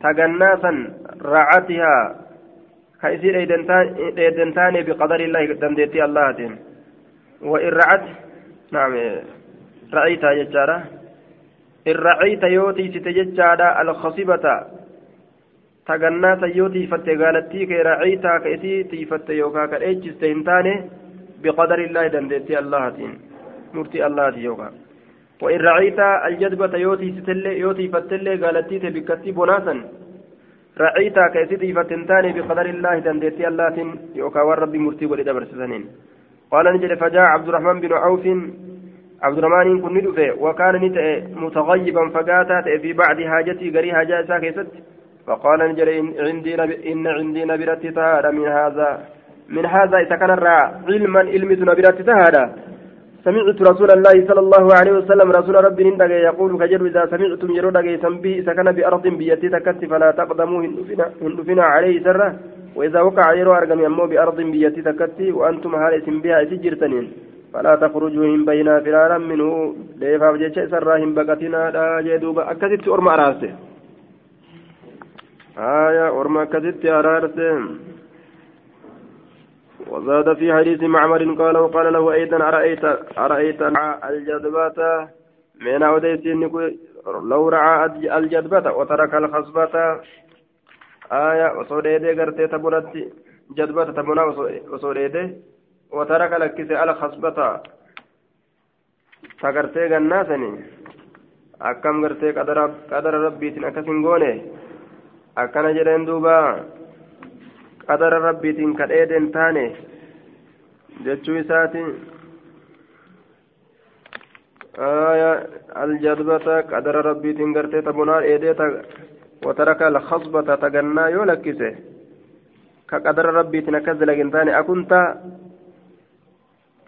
تجناسا رعتها. كيسير إيدنتان بقدر الله دندتي الله وإن رعت نعم رأيتها ججارة إن رأيت يوتي ستججارة الخصيبة. تجناسا يوتي فتقالتي كي رأيتها كيسي تيفت يوكا كالإيجز تهنتان بقدر الله دندتي الله مرتي الله يوكا. وإن رعيت الجذبة يوتي ستلي يوتي فتلي قالتي تبكتي بناسا. رعيت كيسيتي فتنتاني بقدر الله تنديتي الله يوكا والرب مرتي ولدبر سنين قال نجد فجاء عبد الرحمن بن عوف عبد الرحمن كن ندفه وكان نتأ متغيبا فقاتا في بعد حاجتي قري حاجة ساكست فقال إن عندي إن عندي نبرة تهادى من هذا. من هذا إذا كان علما علمت نبرة تهادى سمعت رسول الله صلى الله عليه وسلم رسول ربي نندق يقول كجر إذا سمعتم يرود به سكن بأرض بيتي تكت فلا تقدموا هندفنا عليه سرة وإذا وقع يرو أرقم يمو بأرض بيتي تكت وأنتم هالة بها سجرتنين. فلا تخرجوا من بينا فرارا منه. ليفا وجيش سرا هم بقتنا. لا جدوبا أكدت أرمى راسه آية أرمى أكدت أرارسه. وزاد في حديث معمر قال وقال له أيضا أرأيت أرأيت الجذبة من أوديت لو رعى الجذبة وترك الخصبة آية وصوليدي قرتي تبرت جذبة تبنا وصوليدي وترك لك الخصبة فقرتي قناسني akkam gartee qadara rabbiitiin akkas hin goone akkana jedheen duuba qadara rabbiitiin kadheeden taane jechuu isaati aljadbata qadara rabbiitiin gartee tabunaa dheedee وترك الخصبة تجنى يولكسه كقدر ربي تنكز لكن تاني أكنت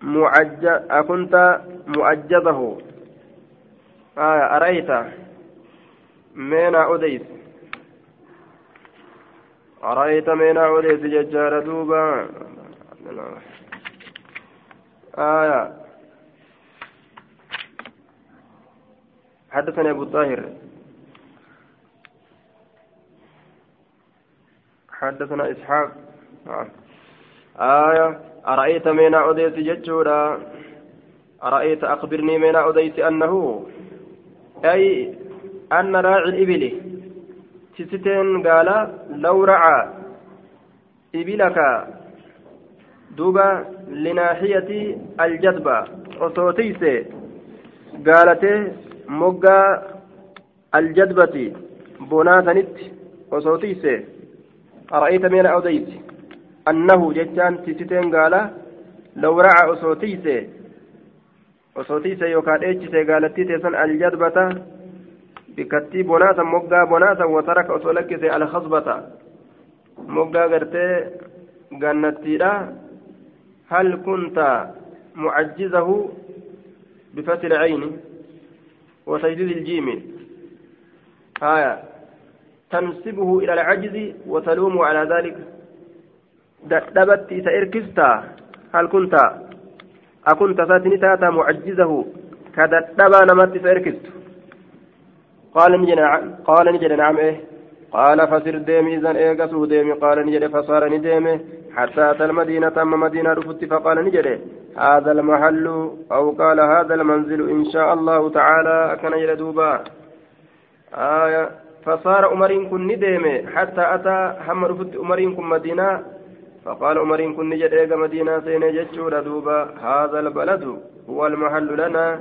معج أكنت مؤجده آه أرأيت؟ مينا أديس أرأيت مينا أديس ججار دوبا؟ آية حدثني أبو الطاهر. حدثنا إسحاق. آية أرأيت مينا أديس ججورا؟ أرأيت أخبرني مينا أديس أنه؟ أي أن راعي الإبل. تستين قال لو رعى إبلك دوبا لناحية الجذبة. وصوتيس قالت مقا الجذبة بناتنت وصوتيس أرأيت من أوديت أنه جتان تستين قال لو رعى وصوتيس osotiise yookaan dheechise gaalattii teessan aljadbata bikkattii bonaatan moggaa bonaatan wataraka osoo lakkise alkhasbata moggaa gartee gannattiidha hal kunta mucajjizahu بفتح العين وتجديد الجيم آية تنسبه إلى العجز وتلوم على ذلك دبت سإركستا هل كنت أكنت ساتني تاتا معجزه كدتبا نمت سيركست قال نجد قال نجد نعم إيه قال فسر ديمي إذن إيقسو ديمي قال نجد فصار نديمي حتى أتى المدينة أما مدينة رفت فقال نجد هذا المحل أو قال هذا المنزل إن شاء الله تعالى كان يلدوبا آية فصار أمرين كن نديمي حتى أتى هم رفت أمرين كن مدينة فقال عمر كن نجد إيقا مدينة سين جتشور دوبا هذا البلد هو المحل لنا.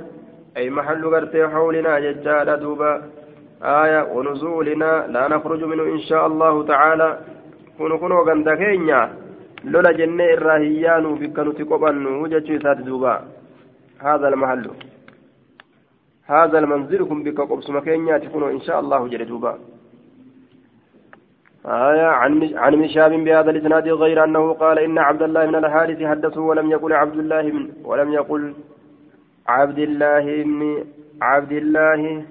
أي محل قرتي حولنا ججال دوبا. آية ونزولنا لا نخرج منه إن شاء الله تعالى. كن كنو غندكينيا لولا جنة الراهيان بك نتقبن وجتشي سات دوبا. هذا المحل. هذا المنزل كن بك قبس مكينيا تكونوا إن شاء الله جل دوبا. آية عن شهاب بهذا الإسناد غير أنه قال إن عبد الله من الحارث حدثه ولم يقل عبد الله من ولم يقل عبد الله بن عبد الله.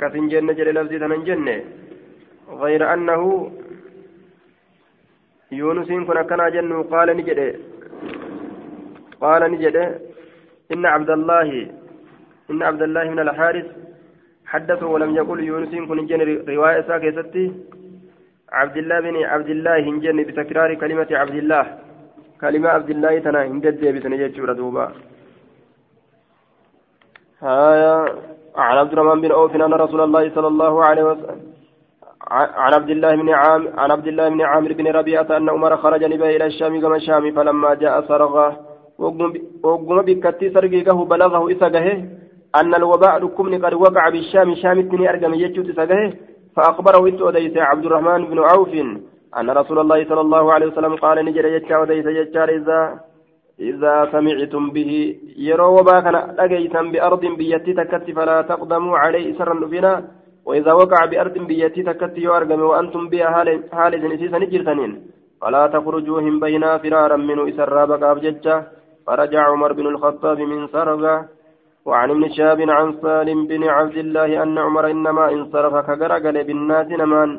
كثن جنة جل لفظي جنة. غير أنه يونس كن كنا جن قال نجد. قال نجد. إن عبد الله إن عبد الله من الحارث حدثه ولم يقل يونس كن جن رواية ساكتة. عبد الله بن عبد الله هنجن بتكرار كلمة عبد الله. كلمة عبد الله تنا هنجد بسنجد دوبا هايا عن عبد الرحمن بن عوف أن رسول الله صلى الله عليه وسلم عن عبد الله بن عام عن عبد الله بن عامر بن ربيعة أن عمر خرج نبي إلى الشام كما الشام فلما جاء سرغه وقم بكتي سرقه بلغه إسقه أن الوباء لكم قد وقع بالشام شام التني أرقم يجوت إسقه فأخبره إنت أديس عبد الرحمن بن عوف أن رسول الله صلى الله عليه وسلم قال نجر يجا أديس يجار إذا إذا سمعتم به يروا وباكن أجيسا بأرض بيتي تكت فلا تقدموا عليه سرا بنا وإذا وقع بأرض بيتي تكت يوارقم وأنتم بها حال سنسيسا نجرتنين. فلا تخرجوهم بينا فرارا منه إسرا بقى فرجع عمر بن الخطاب من سرقة. وعن ابن شهاب عن سالم بن عبد الله أن عمر إنما انصرف كجرجل بالناس نمان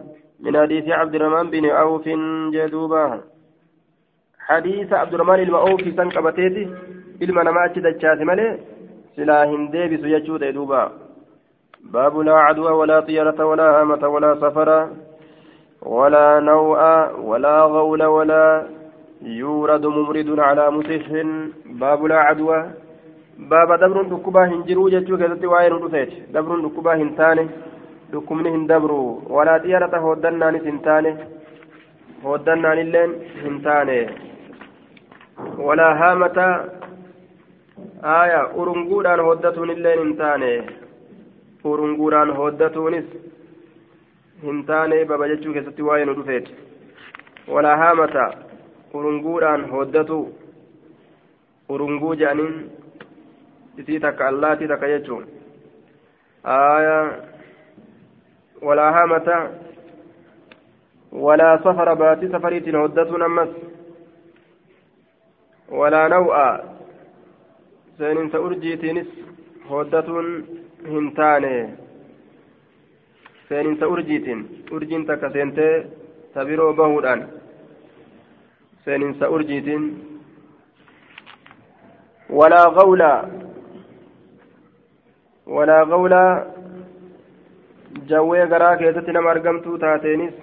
من حديث عبد الرحمن بن عوف جدوبا. حديث عبد الرحمن المعوف سنكبتيتي achi dachaase malee silaa hin deebisu jechuudha duuba باب لا عدوى ولا طيرة ولا هامة ولا سفر ولا نوء ولا غول ولا يورد ممرد على مسح. باب لا عدوى باب دبر دكبا هنجرو جتشو كذا وين رفيت دبر دكبا هنتاني دكمني هندبرو ولا ديارة هودنا نسنتاني هودنا نلين هنتاني ولا هامة آية أرنقودان هودتون اللين هنتاني أرنقودان هودتونس هنتاني بابا جتشو كذا وين رفيت ولا هامة urunguudhaan hoddatu urunguu jedhaniin isii takka allaatii takka jechuun aya walaa hamata walaa safara baatii safariitiin hoddatuun ammas walaa naw'a seeninsa urjiitiinis hoddatuun hin taane seeninsa urjiitiin urjiin takka seentee tabiroo bahuudhaan seeninsa urjiitiin walaa gawla nama argamtuu taateenis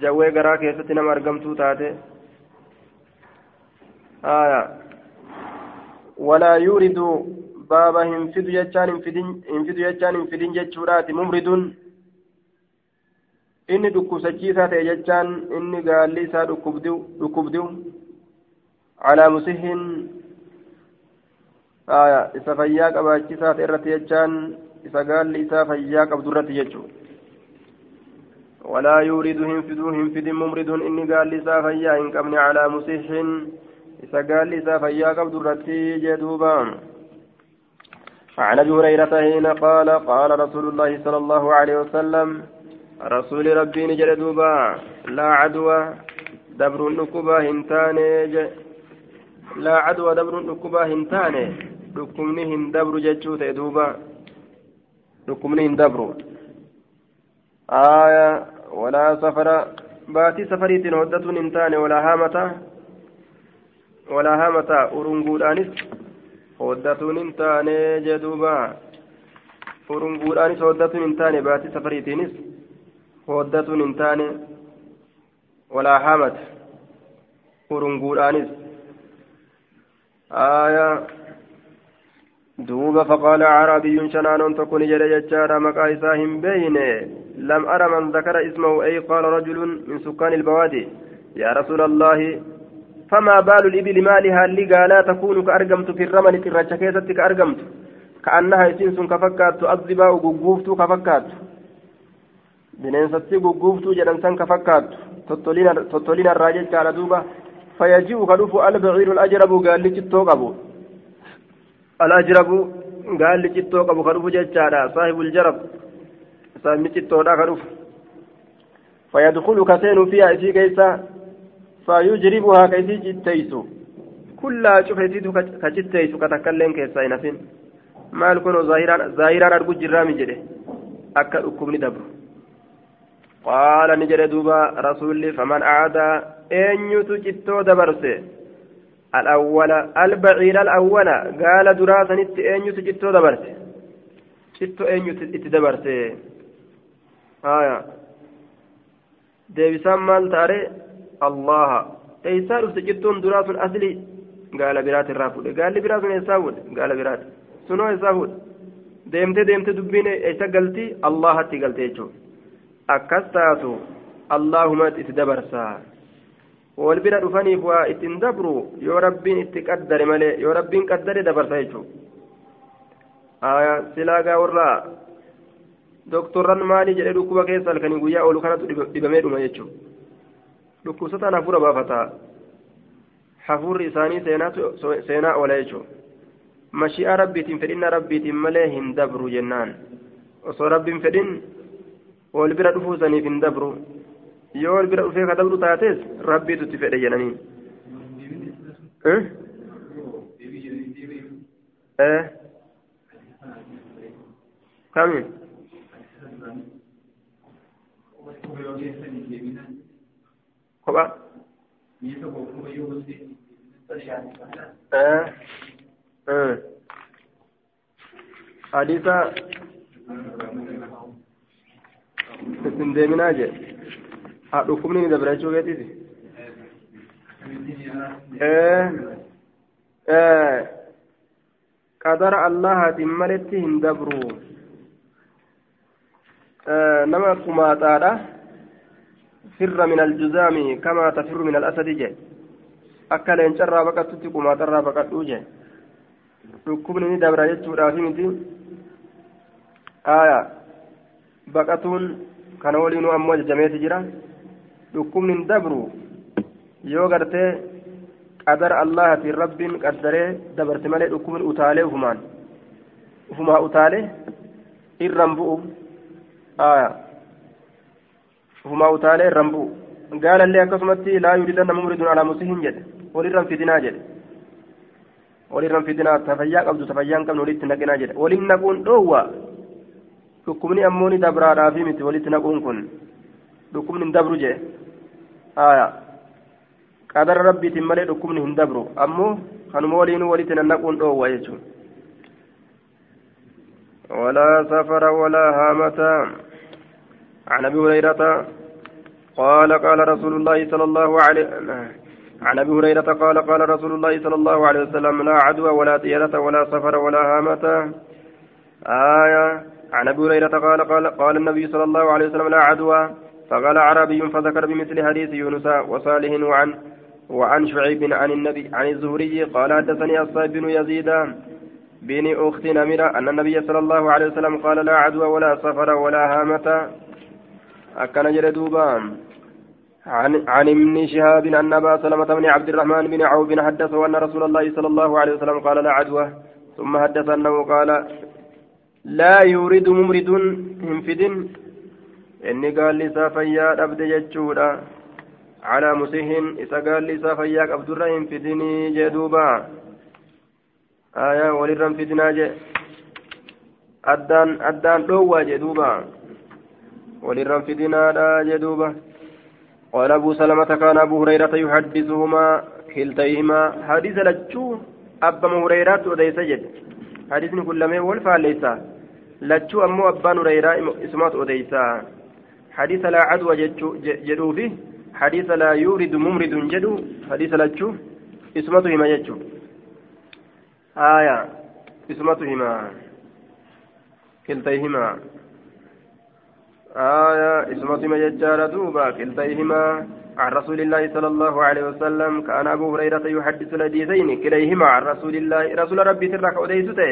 jawwee garaa keessatti nama argamtuu taate aya walaa yuuridu baaba hin fidu jechaan hin fidu jechaan hin fidin jechuudhaati mumriduun inni dhukkubsachiisaa ta'e jechaan inni gaalli isaa dhukkubdiu calaa musihin isa fayyaa qabaachisaa ta'e irratti jechaan isa gaalli isaa fayyaa qabdu irratti jechuudha ولا يريد هنفدو هنفد ممرد إني قال لسا فيا إن قبني على مسيح. إذا قال لسا فيا قبض الرتي جدوبا عن أبي هريرة حين قال قال رسول الله صلى الله عليه وسلم رسول ربي نجل دوبا لا عدوى دبر نكبا هنتاني لا عدوى دبر نكبا هنتاني. دكمني هندبر جتشو دوبا دكمني هندبر آية ولا سفر باتي سفريت هدة هنتاني ولا هامة ولا هامة أرنقودانس هدة هنتاني جدوبا أرنقودانس هدة هنتاني باتي سفريتينس hooddatun hin taane walaa hamat urunguudhaanis. آية دوبا فقال عربي شنان تكون جل ججارا مقايساهم بين لم أرى من ذكر اسمه أي قال رجل من سكان البوادي يا رسول الله فما بال الإبل مالها اللي لا تكون كأرقمت في الرمل في الرشكيزة كأرقمت كأنها يسنس كفكات الضباء وقوفت كفكات bineensatti gugguuftuu jedhan san ka fakkaattu. Tottolina irraa jechaadha duuba. Fayaji'u ka dhufu albaciiru alajrabu gaalli qabu. Gaalli cittoo qabu ka dhufu jechaadha saahibul jarab saahibni cittoodha ka dhufu فيدخل كسين فيها إسي كيسا فيجربها كيسي جتيسو كلها شوف يسيتو كجتيسو كتكلم كيسا ينفين maal kun zaahiraan argu jirraami jedhe akka dhukkubni dabru قال نجد دوبا رسولي فمن أعدى أن يتجتو alawwala albaciida alawwala gaala duraa sanitti eenyutu cittoo dabarte cittoo eenyutu itti dabarte haya deebisaan maal taare allaha teeysaa dhufte cittoon duraa sun asli gaala biraati irraa fuudhe gaalli biraa sun eessaa fuudhe gaala biraati sunoo eessaa fuudhe deemtee deemtee dubbiin eessa galti allahatti taatu allahumatti itti dabarsaa waa ittiin dabru yoo rabbiin itti qaddare malee yoo rabbiin qaddare dabarsa jechuudha silaagaa warraa doktorran maalii jedhee dhukkuba keessa halkanii guyyaa oolu kanatu dhibamee dhuma jechuudha dhukkubsataan hafuura baafataa hafuurri isaanii seenaa oola jechuudha mashi'aa rabbiitiin fedhinna rabbiitiin malee hin dabru jennaan osoo rabbiin fedhin wal bira dhufuu saniif hin dabru yoo bira dhufee ka dabru taates rabbiitu itti fedhe jedhanii kami kopha hadiisa isin deeminaa jedhe dhukkubni ni dabra jechuu keetiiti qadara allahaatiin maletti hin dabru nama kumaaxaadha firra min aljuzaami kamaa tafirru min alasadi je akka leencarraa baqattutti kumaaxarraa baqadhuu je dhukkubni ni dabra jechuudhaafi miti aya baqatuun kana waliinuu ammoo ajajameeti jira dhukkubni hin dabru yoo gartee qadara allahatiin rabbiin qaddaree dabarte malee dhukkubni utaalee ufumaan ufumaa utaalee irran bu'u ufumaa utaalee irran bu'u gaalallee akkasumatti laa yuridanna mumridun alaa musihin jedhe walirran fidinaa jedhe walirran fidinaa tafayyaa qabdu tafayyaan qabnu walitti naqinaa jedhe waliin naquun dhoowwa dhukkubni ammoo ni dabraadhaafi miti walitti naquun kun dhukkubni hin dabru jee aya qadara rabbiitiin malee dhukkubni hin dabru ammoo kanuma waliinuu walitti nannaquun dhoowwa jechuun ولا سفر ولا هامة. عن أبي هريرة قال قال رسول الله صلى الله عليه عن أبي هريرة قال قال رسول الله صلى الله عليه وسلم لا عدوى ولا طيرة ولا سفر ولا هامة. آية. عن أبي هريرة قال قال قال النبي صلى الله عليه وسلم لا عدوى. فقال عربي فذكر بمثل حديث يونس وصالح وعن وعن شعيب عن النبي عن الزهري قال حدثني الصائب بن يزيد بن أخت نمرة أن النبي صلى الله عليه وسلم قال لا عدوى ولا سفر ولا هامة. أكن جردوبا عن عن ابن شهاب أن أبا سلمة بن عبد الرحمن بن عوف حدثه أن رسول الله صلى الله عليه وسلم قال لا عدوى ثم حدث أنه قال لا يريد ممرد هنفد إني قال لي سافيا أبد جتشودا على مسيهن إذا قال لي سافيا أبد الرحيم فدني جدوبا آية وللرم فدنا جي أدان أدان دوا جدوبا وللرم فدنا جدوبا قال أبو سلمة كان أبو هريرة يحدثهما كلتيهما حديث لجو أبا هريرة وديس جد حديثني كل ما والفعل ليس لجو أمو أبا هريرة اسمات وديسا حديث لا عدوى جدو فيه. حديث لا يورد ممرد جدو. حديث لجو اسمته ما جدو. آية. اسمتهما كلتيهما. آية. اسمتهما ججار دوبا. كلتيهما. عن رسول الله صلى الله عليه وسلم. كان أبو هريرة يحدث الحديثين. كليهما عن رسول الله. رسول ربي ترك أديسته.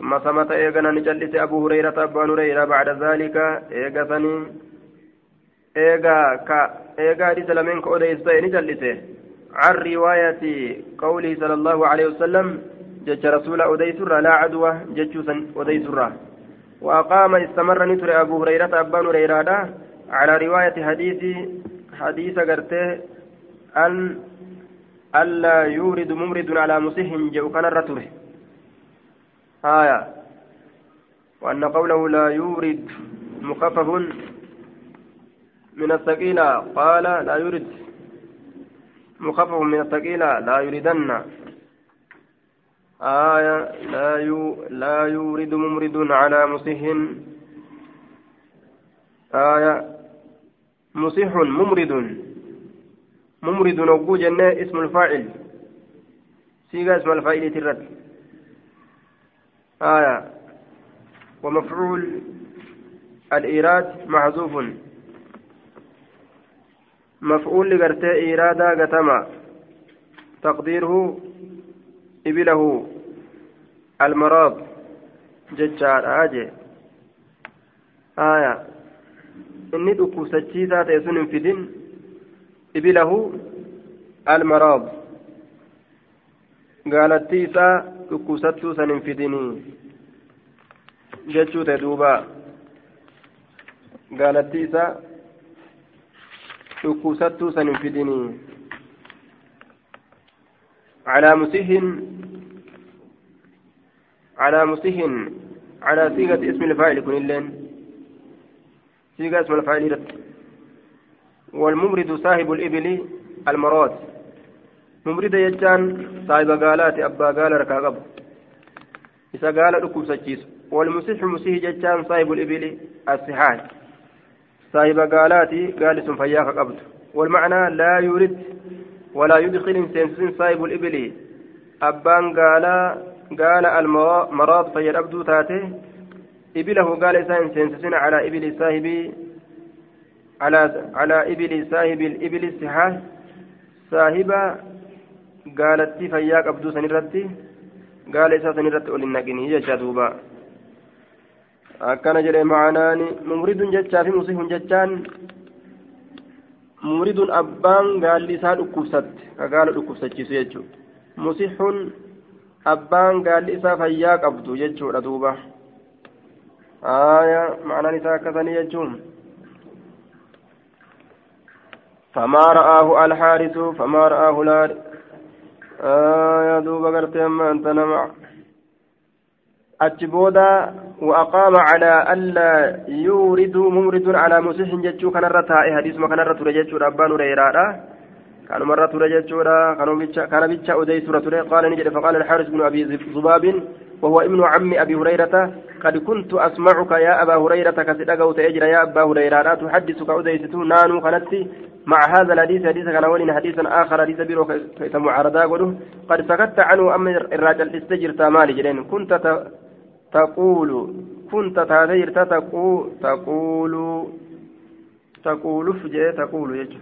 ثم صمت إيغانا نجلس أبو هريرة أبو هريرة بعد ذلك إيغاثني إيغا كا إيغا حديث لمن كأديسته نجلسه عن رواية قوله صلى الله عليه وسلم جج رسول أديسر لا عدوى ججوسا أديسر وأقام استمر نتر أبو هريرة أبان هريرة على رواية حديث حديث قرته أن ألا يورد ممرد على مسيح جو كان الرتره. آية. وأن قوله لا يورد مخفف من الثقيلة. قال لا يورد مخفف من الثقيلة. لا يريدن آية. لا يو لا يورد ممرد على مسيح آية. مسيح ممرد. ممرد نقول جنة اسم الفاعل. سيغا اسم الفاعل ترد. آية. ومفعول الإيراد محذوف. مفعول لقرتي إيرادا قتما تقديره إبله. المرض ججار آجي. آية. إني دكوسجيسا تيسون فدين. إبله. المرض قالت تيسا دكوستو سن فديني ججو تدوبا قالت تيسا dhukkubsattuu san hin fidinii. مسيح على مسيح على صيغة اسم الفاعل كن اللين صيغة اسم الفاعل رت والممرد صاحب الإبل المراد ممرد يجان صاحب قالات أبا قال ركاقب إذا قال لكم سجيس والمسيح مسيح ججان صاحب الإبل الصحاح صاحب قالاتي قال فياك قبض والمعنى لا يرد ولا يدخل سنسن صاحب الإبل أبان قال قال المراد فيا أبدو تاته إبله قال إنسان سنسن على إبل صاحب على على إبل صاحب الإبل السحاه صاحب قالت فياك أبدو سنرتي قال إسا سنرتي أولي النقني يجا دوبا akkana jedhe maanaani mumridun jechaa fi musihun jechaan mumridun abbaan gaalli isaa dhukkubsatte ka gaala dhukkubsachiisu jechuudha musihun abbaan gaalli isaa fayyaa qabdu jechuudha duuba aya maanaan isaa akkasanii jechuun فما رآه الحارث فما رآه لا آه يا دوب قرت أنت نمع. أتبودا وأقام على ألا يورد ممرد على مسيح جتشو. كان الرتاء حديث ما كان الرتاء جتشو ربان ريرادا كان مرة جتشو كان بيتشا أدي سورة قال نجد. فقال الحارث بن أبي ذباب وهو ابن عم أبي هريرة قد كنت أسمعك يا أبا هريرة كسدقوت أجر يا أبا هريرة. تحدثك أديستو نانو كانت مع هذا الحديث حديث كان ولين حديثا آخر حديث بيرو كيس معارضة قد سكت عنه أمر الراجل استجر تامالي جلين كنت تقول كنت تاتيرت تقول تقول تقول فجأة تقول يجو.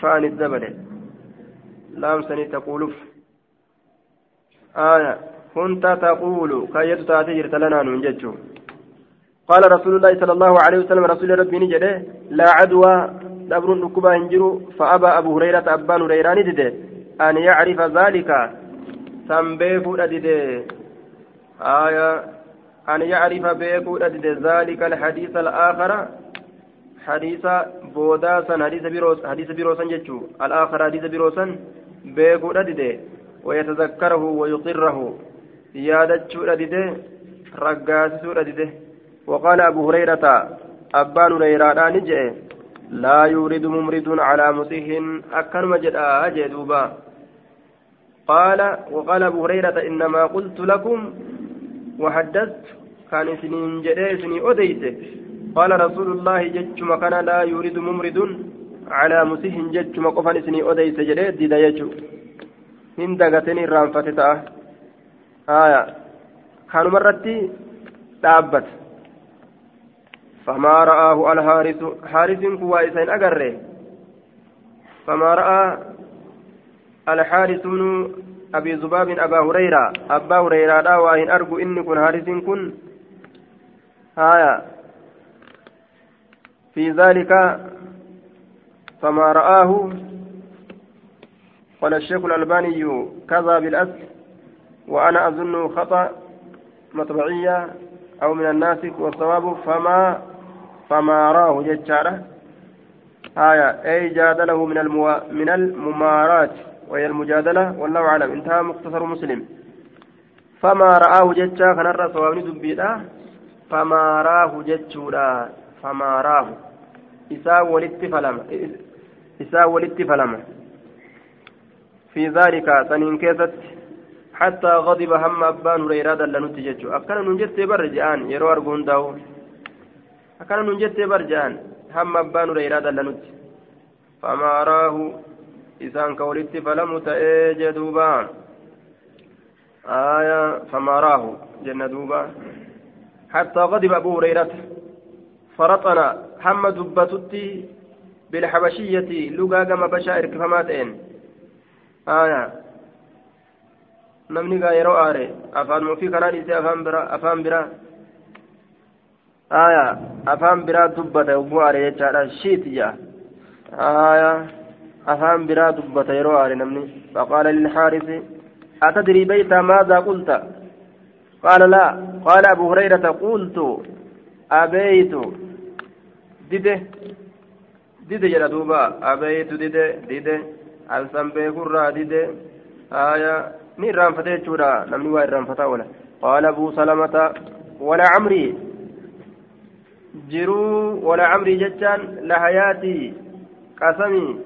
فان الزبل لام سني تقول آية كنت تقول كيد تاتيرت لنا ننججو قال رسول الله صلى الله عليه وسلم رسول ربي نجده لا عدوى دبر ركبا هنجرو فأبى أبو هريرة أبان هريران أن يعرف ذلك. سنبيف أدده. آية أن يعرف بيكو ذلك الحديث الآخر. حديث بوداسا حديث بيروس حديث بيروسا جتشو. الآخر حديث بيروسا بيكو ويتذكره ويقره يادتشو أدده رقاسسو أدده وقال أبو هريرة أبان هريرة نجئ لا يورد ممرد على مسيح أكن مجد أجدوبا قال وقال أبو هريرة إنما قلت لكم وحدثت كان سنين جدي سني أديت قال رسول الله جتشم كان لا يريد ممرد على مسيح جتشم قفن سني أديت جدي ديدا يجو hin dagatanii irraanfate ta'a haya kanumarratti dhaabbata famaa ra'aahu alhaarisu haarisiin kun waa isa hin agarre famaa ra'aa alhaarisu أبي زباب أبا هريرة أبا هريرة لا وإن أرجو إني كن هارس كن هايا في ذلك فما رآه قال الشيخ الألباني كذا بالأصل وأنا أظن خطأ مطبعية أو من الناسك والصواب فما فما راه ججارة آية أي جادله من المو... من الممارات وهي المجادلة والله أعلم. انتهى مختصر مسلم. فما رآه جتشا كنرى صوابني دبيدا فما راه جتشودا فما راه. إساء ولدت فلما إساء ولدت فلما. في ذلك سنين كيست حتى غضب هم أبان هريرة دلنت جتشو أكنا ننجت برجعان يرو أرجون داو. أكنا ننجت برجعان هم أبان هريرة دلنت فما راه walitti falamu ta'ee jee duuba آية فما راه جنة دوبا. حتى غضب أبو هريرة فرطنا هم دبتتي بالحبشية لقا كما بشائر كفماتين. آية gaa yeroo aare afaan mufii kanaa dhiisee afaan biraa afaan biraa aya afaan biraa dubbata yogguu aare jechaadha shiit jaa aya أفهم برا دبة يرو نمني فقال للحارث أتدري بيت ماذا قلت قال لا قال أبو هريرة قلت أبيت دده دده جرى دوبا أبيت دده دده ألسن بيكرا دده آية ni irraanfatee jechuudha namni waa irraanfataa oola qaala abuu salamata wala camrii jiruu wala camrii jechaan lahayaatii qasamii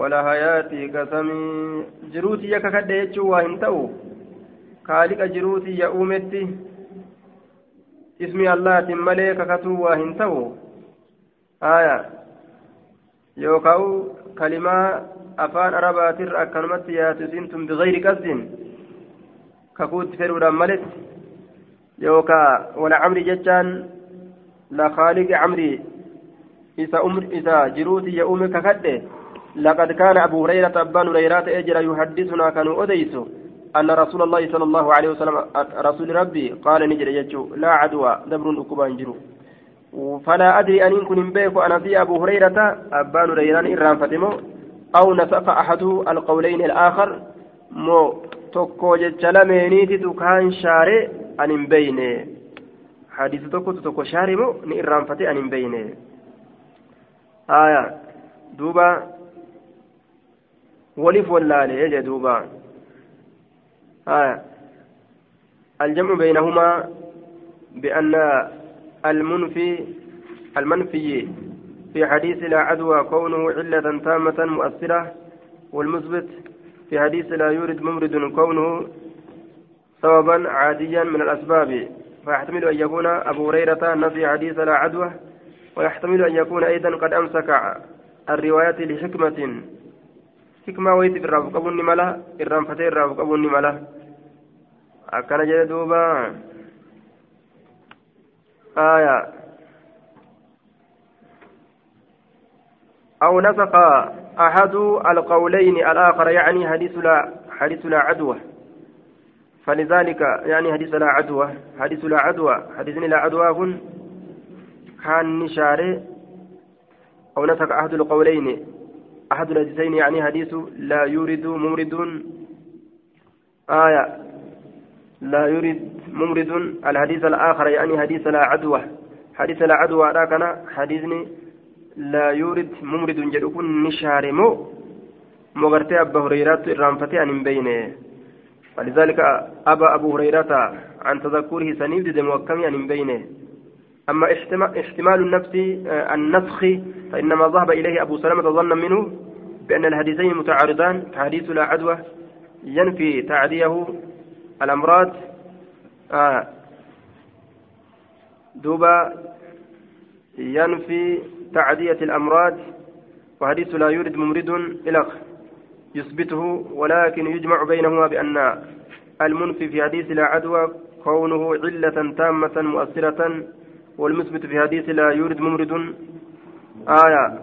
wala hayaatii kasamii jiruutii yakka kadhe jechuu waa hin ta'u kaaliqa jiruutii ya uumetti ismi allahaatiin malee kakatuu waa hin ta'u aya yookaan kalimaa afaan arabaatirra akkanumatti yaatu isiintun bigayri qasdin kakuutti fedhuudhaan maletti yookaan wala camri jechaan la khaaliqi camri isa isa jiruuti ya uume kakadhe لقد كان أبو هريرة أبان هريرة أجر يحدثنا كانوا أديسوا أن رسول الله صلى الله عليه وسلم رسول ربي قال نجر يجو لا عدوى دبر أكبان جرو فلا أدري أن كن بيك أنا في أبو هريرة أبان هريرة إرام فتمو أو نسق أحد القولين الآخر مو tokko jecha lameeniititu kaan shaare an hin beyne hadiisa tokkotu tokko shaare moo ni irraanfate an hin beyne haya duuba ولف ولا يجي دوبا آه. الجمع بينهما بأن المنفي المنفي في حديث لا عدوى كونه علة تامة مؤثرة والمثبت في حديث لا يورد ممرد كونه سببا عاديا من الأسباب. فيحتمل أن يكون أبو هريرة نفي حديث لا عدوى ويحتمل أن يكون أيضا قد أمسك الرواية لحكمة. qabuun ni mala irraanfatee irraa qabuun ni mala akkana jedhe duuba آية. أو نسق أحد القولين الآخر يعني حديث لا حديث لا عدوى. فلذلك يعني حديث لا عدوى حديث لا عدوى. حديث لا عدوى كن كان نشارة. أو نسق أحد القولين أحد الحديثين يعني حديث لا يورد ممرد آية. لا يورد ممرد الحديث الآخر يعني حديث لا عدوى. حديث لا عدوى لكن حديثني لا يورد ممرد جدكن نشارمو مغرتي أبا هريرة الرانفتي عن بينه. ولذلك أبا أبو هريرة عن تذكره سنيد موكمي عن بينه. أما احتمال النفس آه، النسخ فإنما ذهب إليه أبو سلمة ظنا منه بأن الحديثين متعارضان فحديث لا عدوى ينفي تعديه الأمراض آه دوبا ينفي تعدية الأمراض وحديث لا يورد ممرد إلخ يثبته ولكن يجمع بينهما بأن المنفي في حديث لا عدوى كونه علة تامة مؤثرة والمثبت في حديث لا يورد ممرد آية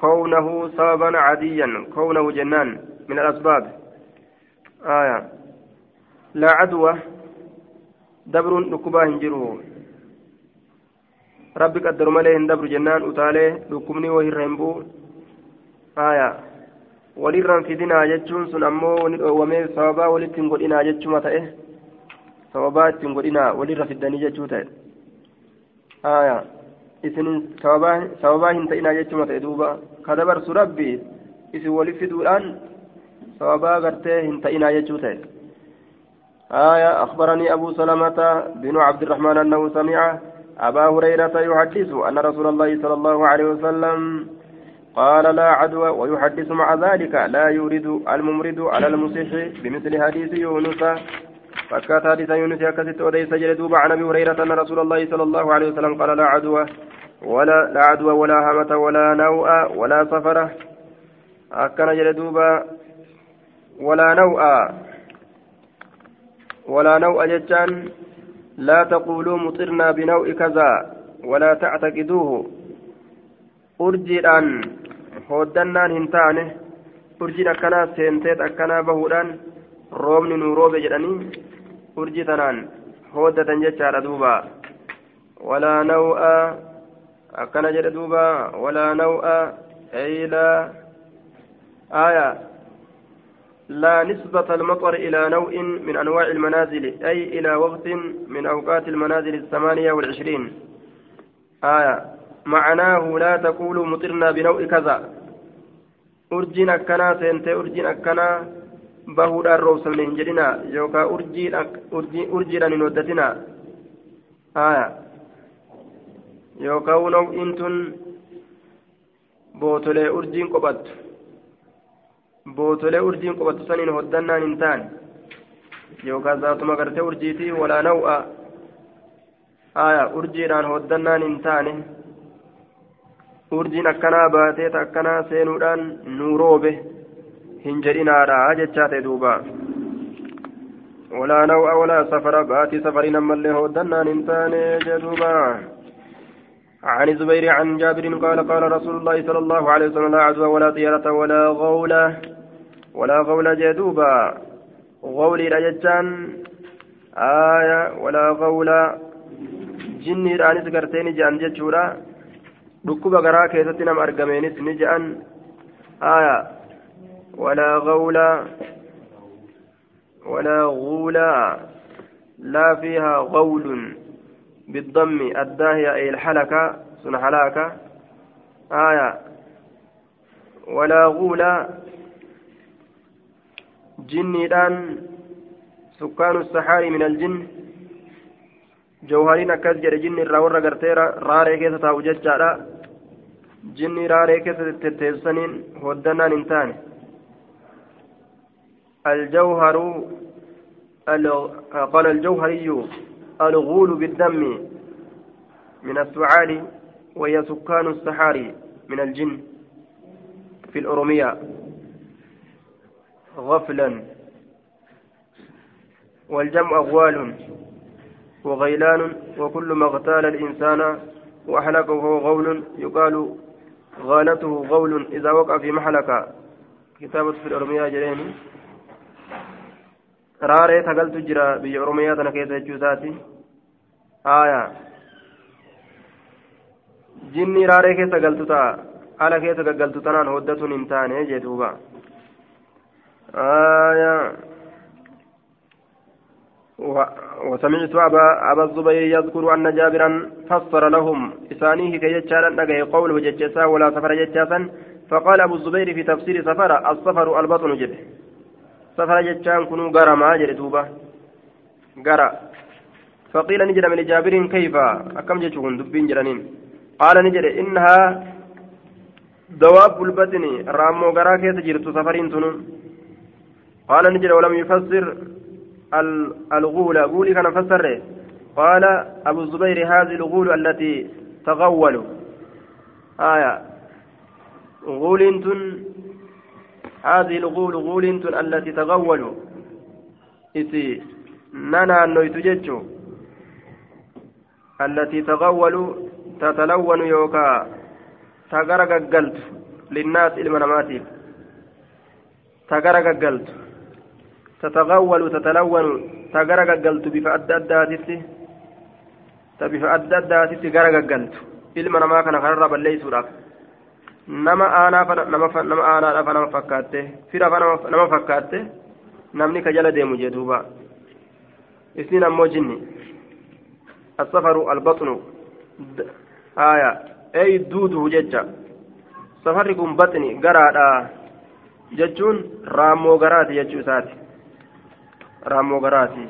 كونه سببا عاديا كونه جنان من الأسباب آية لا عدوى دبر نكبا هنجره ربي قدر مليه دبر جنان أتاليه لكمني وهي رينبو آية walirraan fidinaa jechuun sun ammoo ni dhoowwamee sababaa walitti hin godhinaa jechuma ta'e sababaa ittiin godhinaa walirra fiddanii jechuu ta'e aya isin sababaa hin ta'inaa jechuma ta'e duuba ka dabarsu rabbi isin wali fiduudhaan sababaa gartee hin ta'inaa jechuu ta'e آية أخبرني أبو سلمة بن عبد الرحمن أنه سمع أبا هريرة يحدث أن رسول الله صلى الله عليه وسلم قال لا عدوى ويحدث مع ذلك لا يورد الممرد على المصح بمثل حديث يونس. فكات حديث يونس أكست وديس جلدوب عن أبي هريرة أن رسول الله صلى الله عليه وسلم قال لا عدوى ولا لا عدوى ولا همة ولا نوء ولا سفرة أكن جلدوبا ولا نوء. ولا نوء جتان لا تقولوا مطرنا بنوء كذا ولا تعتقدوه أرجيدان هودنان هنتانه أرجيد أكنا سينتيت أكنا بهودان nuu roobe jedhanii urjii tanaan hooddatan jechaadha duuba walaa naw'a akkana jedhe duuba walaa naw'a eylaa aya لا نسبة المطر إلى نوع من أنواع المنازل أي إلى وقت من أوقات المنازل الثمانية والعشرين. آية معناه لا تقولوا مطرنا بنوع كذا. أرجنا كنا سنتي أرجنا كنا bahuudhaan roobsamne hin jedhina yookaan urjiidhaan hin hoddatina yookaan naw'iin tun bootolee urjiin qophattu hoddannaan hin taane yookaan zaatuma gartee urjiitii walaa naw'a aya urjiidhaan hoddannaan hin taane urjiin akkanaa baatee ta akkanaa seenuudhaan nuu roobe hin jedhinaadha jechaa ta'e duuba ولا نوء ولا سفر باتي سفر نما اللي هودنا ننتان جدوبا عن الزبير عن جابر قال قال رسول الله صلى الله عليه وسلم لا عدوى ولا طيرة ولا غولة ولا غولة جدوبا. غولي رجتان آية ولا غولة. جني رانس قرتين جان جتشورا. keessatti nama argameenis ni je'an aya walaa gawla ولا غولا لا فيها غول. بالضم الداهية أي الحلكة سن حلاكة آية. ولا غولا جنيدان سكان السحار من الجن. جوهرين أكاس جرى جن الراورة قرتيرا راري كيسة تاوجد جارا جني راري كيسة تتسنين ودنان انتاني الجوهر قال الجوهري. الغول بالدم من السعال وهي سكان السحار من الجن في الأرومية غفلا. والجمع أغوال وغيلان وكل ما اغتال الإنسان وأحلقه فهو غول يقال غالته غول إذا وقع في محلك. كتابة في الأرمية جريني. raaree sagaltu jira biyya oromiyaa tana keessa jechuu aya jinni raaree keessa galtu ta'a ala keessa gaggaltu tanaan hoddatuun hin taane jee duuba aya وسمعت أبا, أبا الزبير يذكر أن جابرا فسر لهم إسانيه كي يجعل قوله ججسا ولا سفر ججاسا فقال أبو الزبير في تفسير سفر السفر البطن جده safara jechaan kunuu garamaa jedhe duuba gara فقيل نجد من جابر كيف؟ أكم جتشون دبين جرانين. قال نجد إنها دواب البطن. رامو غرا كيس جرت سفرين تنو قال نجد ولم يفسر الغول. غولي كان فسر. قال أبو الزبير هذه الغول التي تغول. آية. غول هذه الغول غول التي تغول. إتي نانا نويت جتشو التي تغول تتلون يوكا تغرق قلت للناس المناماتيف تغرق قلت تتغول تتلون تغرق قلت بفأدى الداتي بفأدى الداتي غرق قلت المناما كان خرب nama aanaaf nama aanaadhaaf nama fakkaatte firaaf nama fakkaatte namni ka jala deemu jee duuba isin ammoo jinni albaxnu aya ey duuduhu jecha safarri kun baxni garaadha jechuun raammoo garaati jechuu isaati raammoo garaati